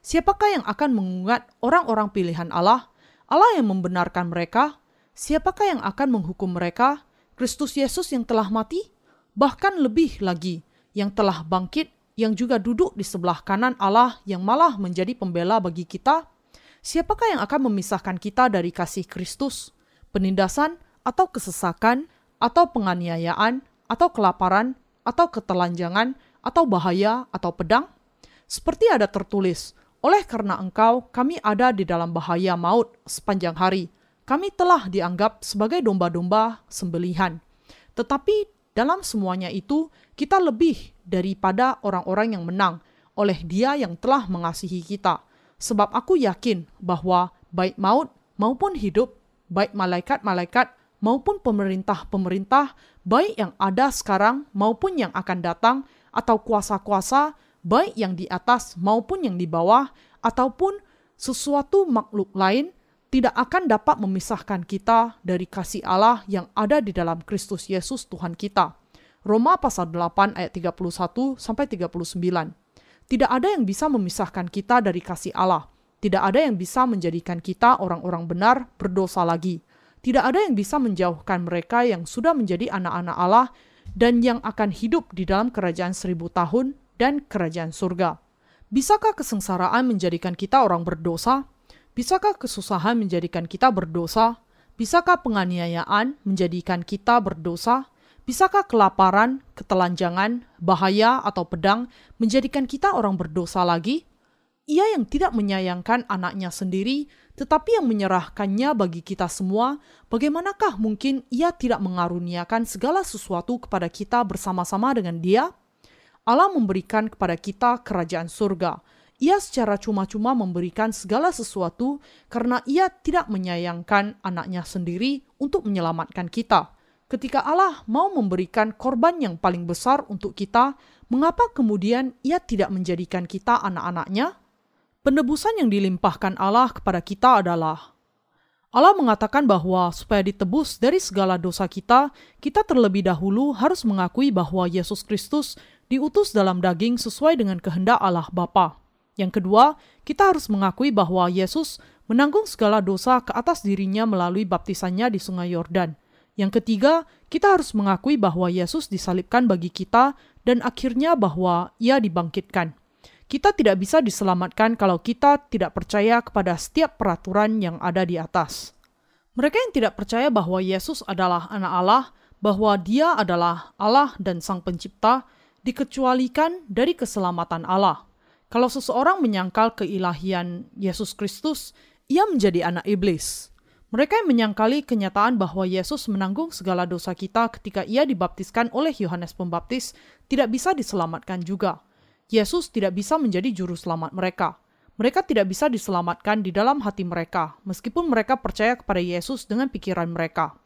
Speaker 1: Siapakah yang akan mengungat orang-orang pilihan Allah? Allah yang membenarkan mereka? Siapakah yang akan menghukum mereka? Kristus Yesus yang telah mati? Bahkan lebih lagi, yang telah bangkit yang juga duduk di sebelah kanan Allah yang malah menjadi pembela bagi kita? Siapakah yang akan memisahkan kita dari kasih Kristus? Penindasan atau kesesakan atau penganiayaan atau kelaparan atau ketelanjangan atau bahaya atau pedang? Seperti ada tertulis, oleh karena engkau kami ada di dalam bahaya maut sepanjang hari. kami telah dianggap sebagai domba-domba sembelihan. Tetapi dalam semuanya itu, kita lebih daripada orang-orang yang menang oleh Dia yang telah mengasihi kita. Sebab aku yakin bahwa baik maut maupun hidup, baik malaikat-malaikat maupun pemerintah-pemerintah, baik yang ada sekarang maupun yang akan datang, atau kuasa-kuasa, baik yang di atas maupun yang di bawah, ataupun sesuatu makhluk lain, tidak akan dapat memisahkan kita dari kasih Allah yang ada di dalam Kristus Yesus Tuhan kita. Roma pasal 8 ayat 31 sampai 39. Tidak ada yang bisa memisahkan kita dari kasih Allah. Tidak ada yang bisa menjadikan kita orang-orang benar berdosa lagi. Tidak ada yang bisa menjauhkan mereka yang sudah menjadi anak-anak Allah dan yang akan hidup di dalam kerajaan seribu tahun dan kerajaan surga. Bisakah kesengsaraan menjadikan kita orang berdosa? Bisakah kesusahan menjadikan kita berdosa? Bisakah penganiayaan menjadikan kita berdosa? Bisakah kelaparan, ketelanjangan, bahaya, atau pedang menjadikan kita orang berdosa lagi? Ia yang tidak menyayangkan anaknya sendiri, tetapi yang menyerahkannya bagi kita semua, bagaimanakah mungkin ia tidak mengaruniakan segala sesuatu kepada kita bersama-sama dengan dia? Allah memberikan kepada kita kerajaan surga. Ia secara cuma-cuma memberikan segala sesuatu karena ia tidak menyayangkan anaknya sendiri untuk menyelamatkan kita. Ketika Allah mau memberikan korban yang paling besar untuk kita, mengapa kemudian ia tidak menjadikan kita anak-anaknya? Penebusan yang dilimpahkan Allah kepada kita adalah Allah mengatakan bahwa supaya ditebus dari segala dosa kita, kita terlebih dahulu harus mengakui bahwa Yesus Kristus diutus dalam daging sesuai dengan kehendak Allah Bapa. Yang kedua, kita harus mengakui bahwa Yesus menanggung segala dosa ke atas dirinya melalui baptisannya di Sungai Yordan. Yang ketiga, kita harus mengakui bahwa Yesus disalibkan bagi kita dan akhirnya bahwa ia dibangkitkan. Kita tidak bisa diselamatkan kalau kita tidak percaya kepada setiap peraturan yang ada di atas. Mereka yang tidak percaya bahwa Yesus adalah Anak Allah, bahwa Dia adalah Allah dan Sang Pencipta, dikecualikan dari keselamatan Allah. Kalau seseorang menyangkal keilahian Yesus Kristus, ia menjadi anak iblis. Mereka yang menyangkali kenyataan bahwa Yesus menanggung segala dosa kita ketika ia dibaptiskan oleh Yohanes Pembaptis tidak bisa diselamatkan juga. Yesus tidak bisa menjadi juru selamat mereka. Mereka tidak bisa diselamatkan di dalam hati mereka, meskipun mereka percaya kepada Yesus dengan pikiran mereka.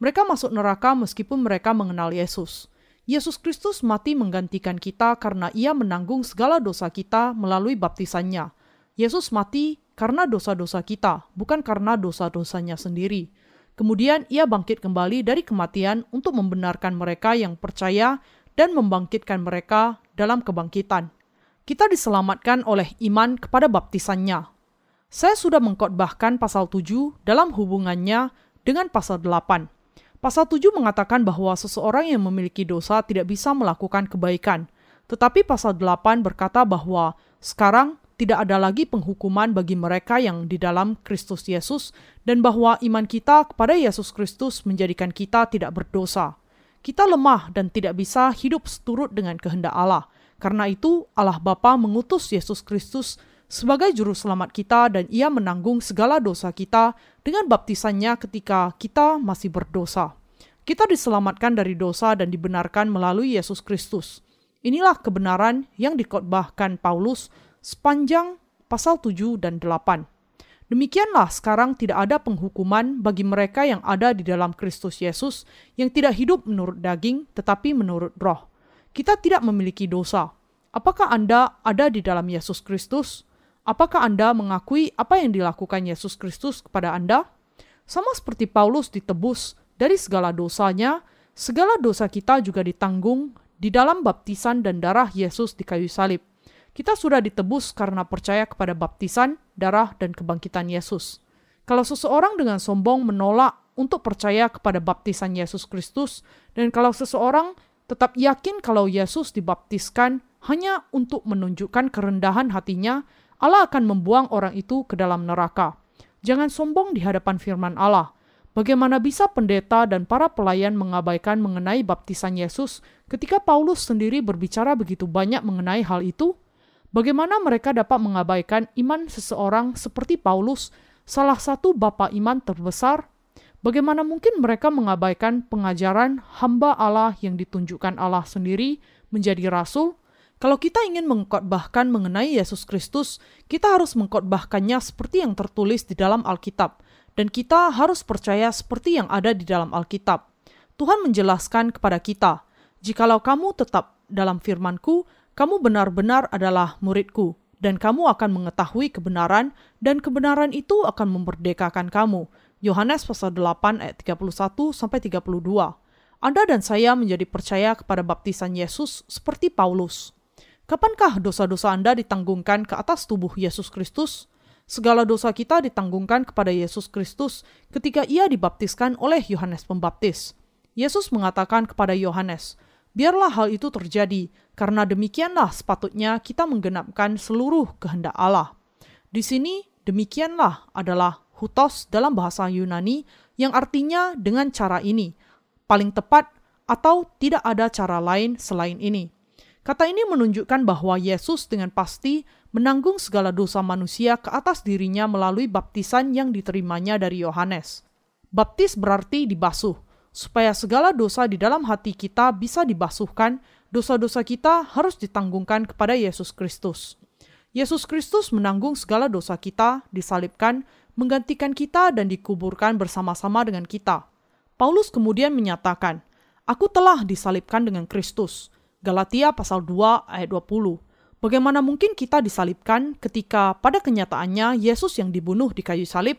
Speaker 1: Mereka masuk neraka meskipun mereka mengenal Yesus. Yesus Kristus mati menggantikan kita karena ia menanggung segala dosa kita melalui baptisannya. Yesus mati karena dosa-dosa kita, bukan karena dosa-dosanya sendiri. Kemudian ia bangkit kembali dari kematian untuk membenarkan mereka yang percaya dan membangkitkan mereka dalam kebangkitan. Kita diselamatkan oleh iman kepada baptisannya. Saya sudah mengkotbahkan pasal 7 dalam hubungannya dengan pasal 8. Pasal 7 mengatakan bahwa seseorang yang memiliki dosa tidak bisa melakukan kebaikan. Tetapi pasal 8 berkata bahwa sekarang tidak ada lagi penghukuman bagi mereka yang di dalam Kristus Yesus dan bahwa iman kita kepada Yesus Kristus menjadikan kita tidak berdosa. Kita lemah dan tidak bisa hidup seturut dengan kehendak Allah. Karena itu, Allah Bapa mengutus Yesus Kristus sebagai juru selamat kita dan ia menanggung segala dosa kita dengan baptisannya ketika kita masih berdosa. Kita diselamatkan dari dosa dan dibenarkan melalui Yesus Kristus. Inilah kebenaran yang dikotbahkan Paulus sepanjang pasal 7 dan 8. Demikianlah sekarang tidak ada penghukuman bagi mereka yang ada di dalam Kristus Yesus yang tidak hidup menurut daging tetapi menurut roh. Kita tidak memiliki dosa. Apakah Anda ada di dalam Yesus Kristus? Apakah Anda mengakui apa yang dilakukan Yesus Kristus kepada Anda? Sama seperti Paulus ditebus dari segala dosanya, segala dosa kita juga ditanggung di dalam baptisan dan darah Yesus di kayu salib. Kita sudah ditebus karena percaya kepada baptisan, darah, dan kebangkitan Yesus. Kalau seseorang dengan sombong menolak untuk percaya kepada baptisan Yesus Kristus, dan kalau seseorang tetap yakin kalau Yesus dibaptiskan hanya untuk menunjukkan kerendahan hatinya, Allah akan membuang orang itu ke dalam neraka. Jangan sombong di hadapan firman Allah. Bagaimana bisa pendeta dan para pelayan mengabaikan mengenai baptisan Yesus ketika Paulus sendiri berbicara begitu banyak mengenai hal itu? Bagaimana mereka dapat mengabaikan iman seseorang seperti Paulus salah satu bapak iman terbesar, bagaimana mungkin mereka mengabaikan pengajaran hamba Allah yang ditunjukkan Allah sendiri menjadi rasul? Kalau kita ingin mengkotbahkan mengenai Yesus Kristus, kita harus mengkotbahkannya seperti yang tertulis di dalam Alkitab, dan kita harus percaya seperti yang ada di dalam Alkitab. Tuhan menjelaskan kepada kita, "Jikalau kamu tetap dalam firman-Ku, kamu benar-benar adalah muridku, dan kamu akan mengetahui kebenaran, dan kebenaran itu akan memerdekakan kamu. Yohanes pasal 8 ayat 31 sampai 32. Anda dan saya menjadi percaya kepada baptisan Yesus seperti Paulus. Kapankah dosa-dosa Anda ditanggungkan ke atas tubuh Yesus Kristus? Segala dosa kita ditanggungkan kepada Yesus Kristus ketika ia dibaptiskan oleh Yohanes Pembaptis. Yesus mengatakan kepada Yohanes, Biarlah hal itu terjadi, karena demikianlah sepatutnya kita menggenapkan seluruh kehendak Allah. Di sini, demikianlah adalah hutos dalam bahasa Yunani yang artinya dengan cara ini, paling tepat atau tidak ada cara lain selain ini. Kata ini menunjukkan bahwa Yesus dengan pasti menanggung segala dosa manusia ke atas dirinya melalui baptisan yang diterimanya dari Yohanes. Baptis berarti dibasuh, supaya segala dosa di dalam hati kita bisa dibasuhkan, dosa-dosa kita harus ditanggungkan kepada Yesus Kristus. Yesus Kristus menanggung segala dosa kita, disalibkan, menggantikan kita dan dikuburkan bersama-sama dengan kita. Paulus kemudian menyatakan, Aku telah disalibkan dengan Kristus. Galatia pasal 2 ayat 20. Bagaimana mungkin kita disalibkan ketika pada kenyataannya Yesus yang dibunuh di kayu salib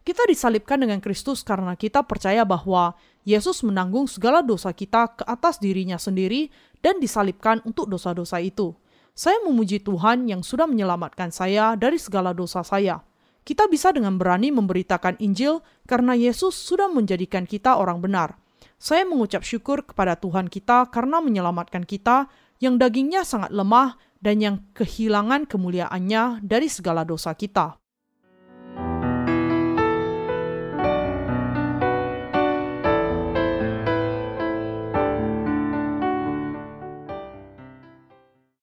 Speaker 1: kita disalibkan dengan Kristus karena kita percaya bahwa Yesus menanggung segala dosa kita ke atas dirinya sendiri dan disalibkan untuk dosa-dosa itu. Saya memuji Tuhan yang sudah menyelamatkan saya dari segala dosa saya. Kita bisa dengan berani memberitakan Injil karena Yesus sudah menjadikan kita orang benar. Saya mengucap syukur kepada Tuhan kita karena menyelamatkan kita yang dagingnya sangat lemah dan yang kehilangan kemuliaannya dari segala dosa kita.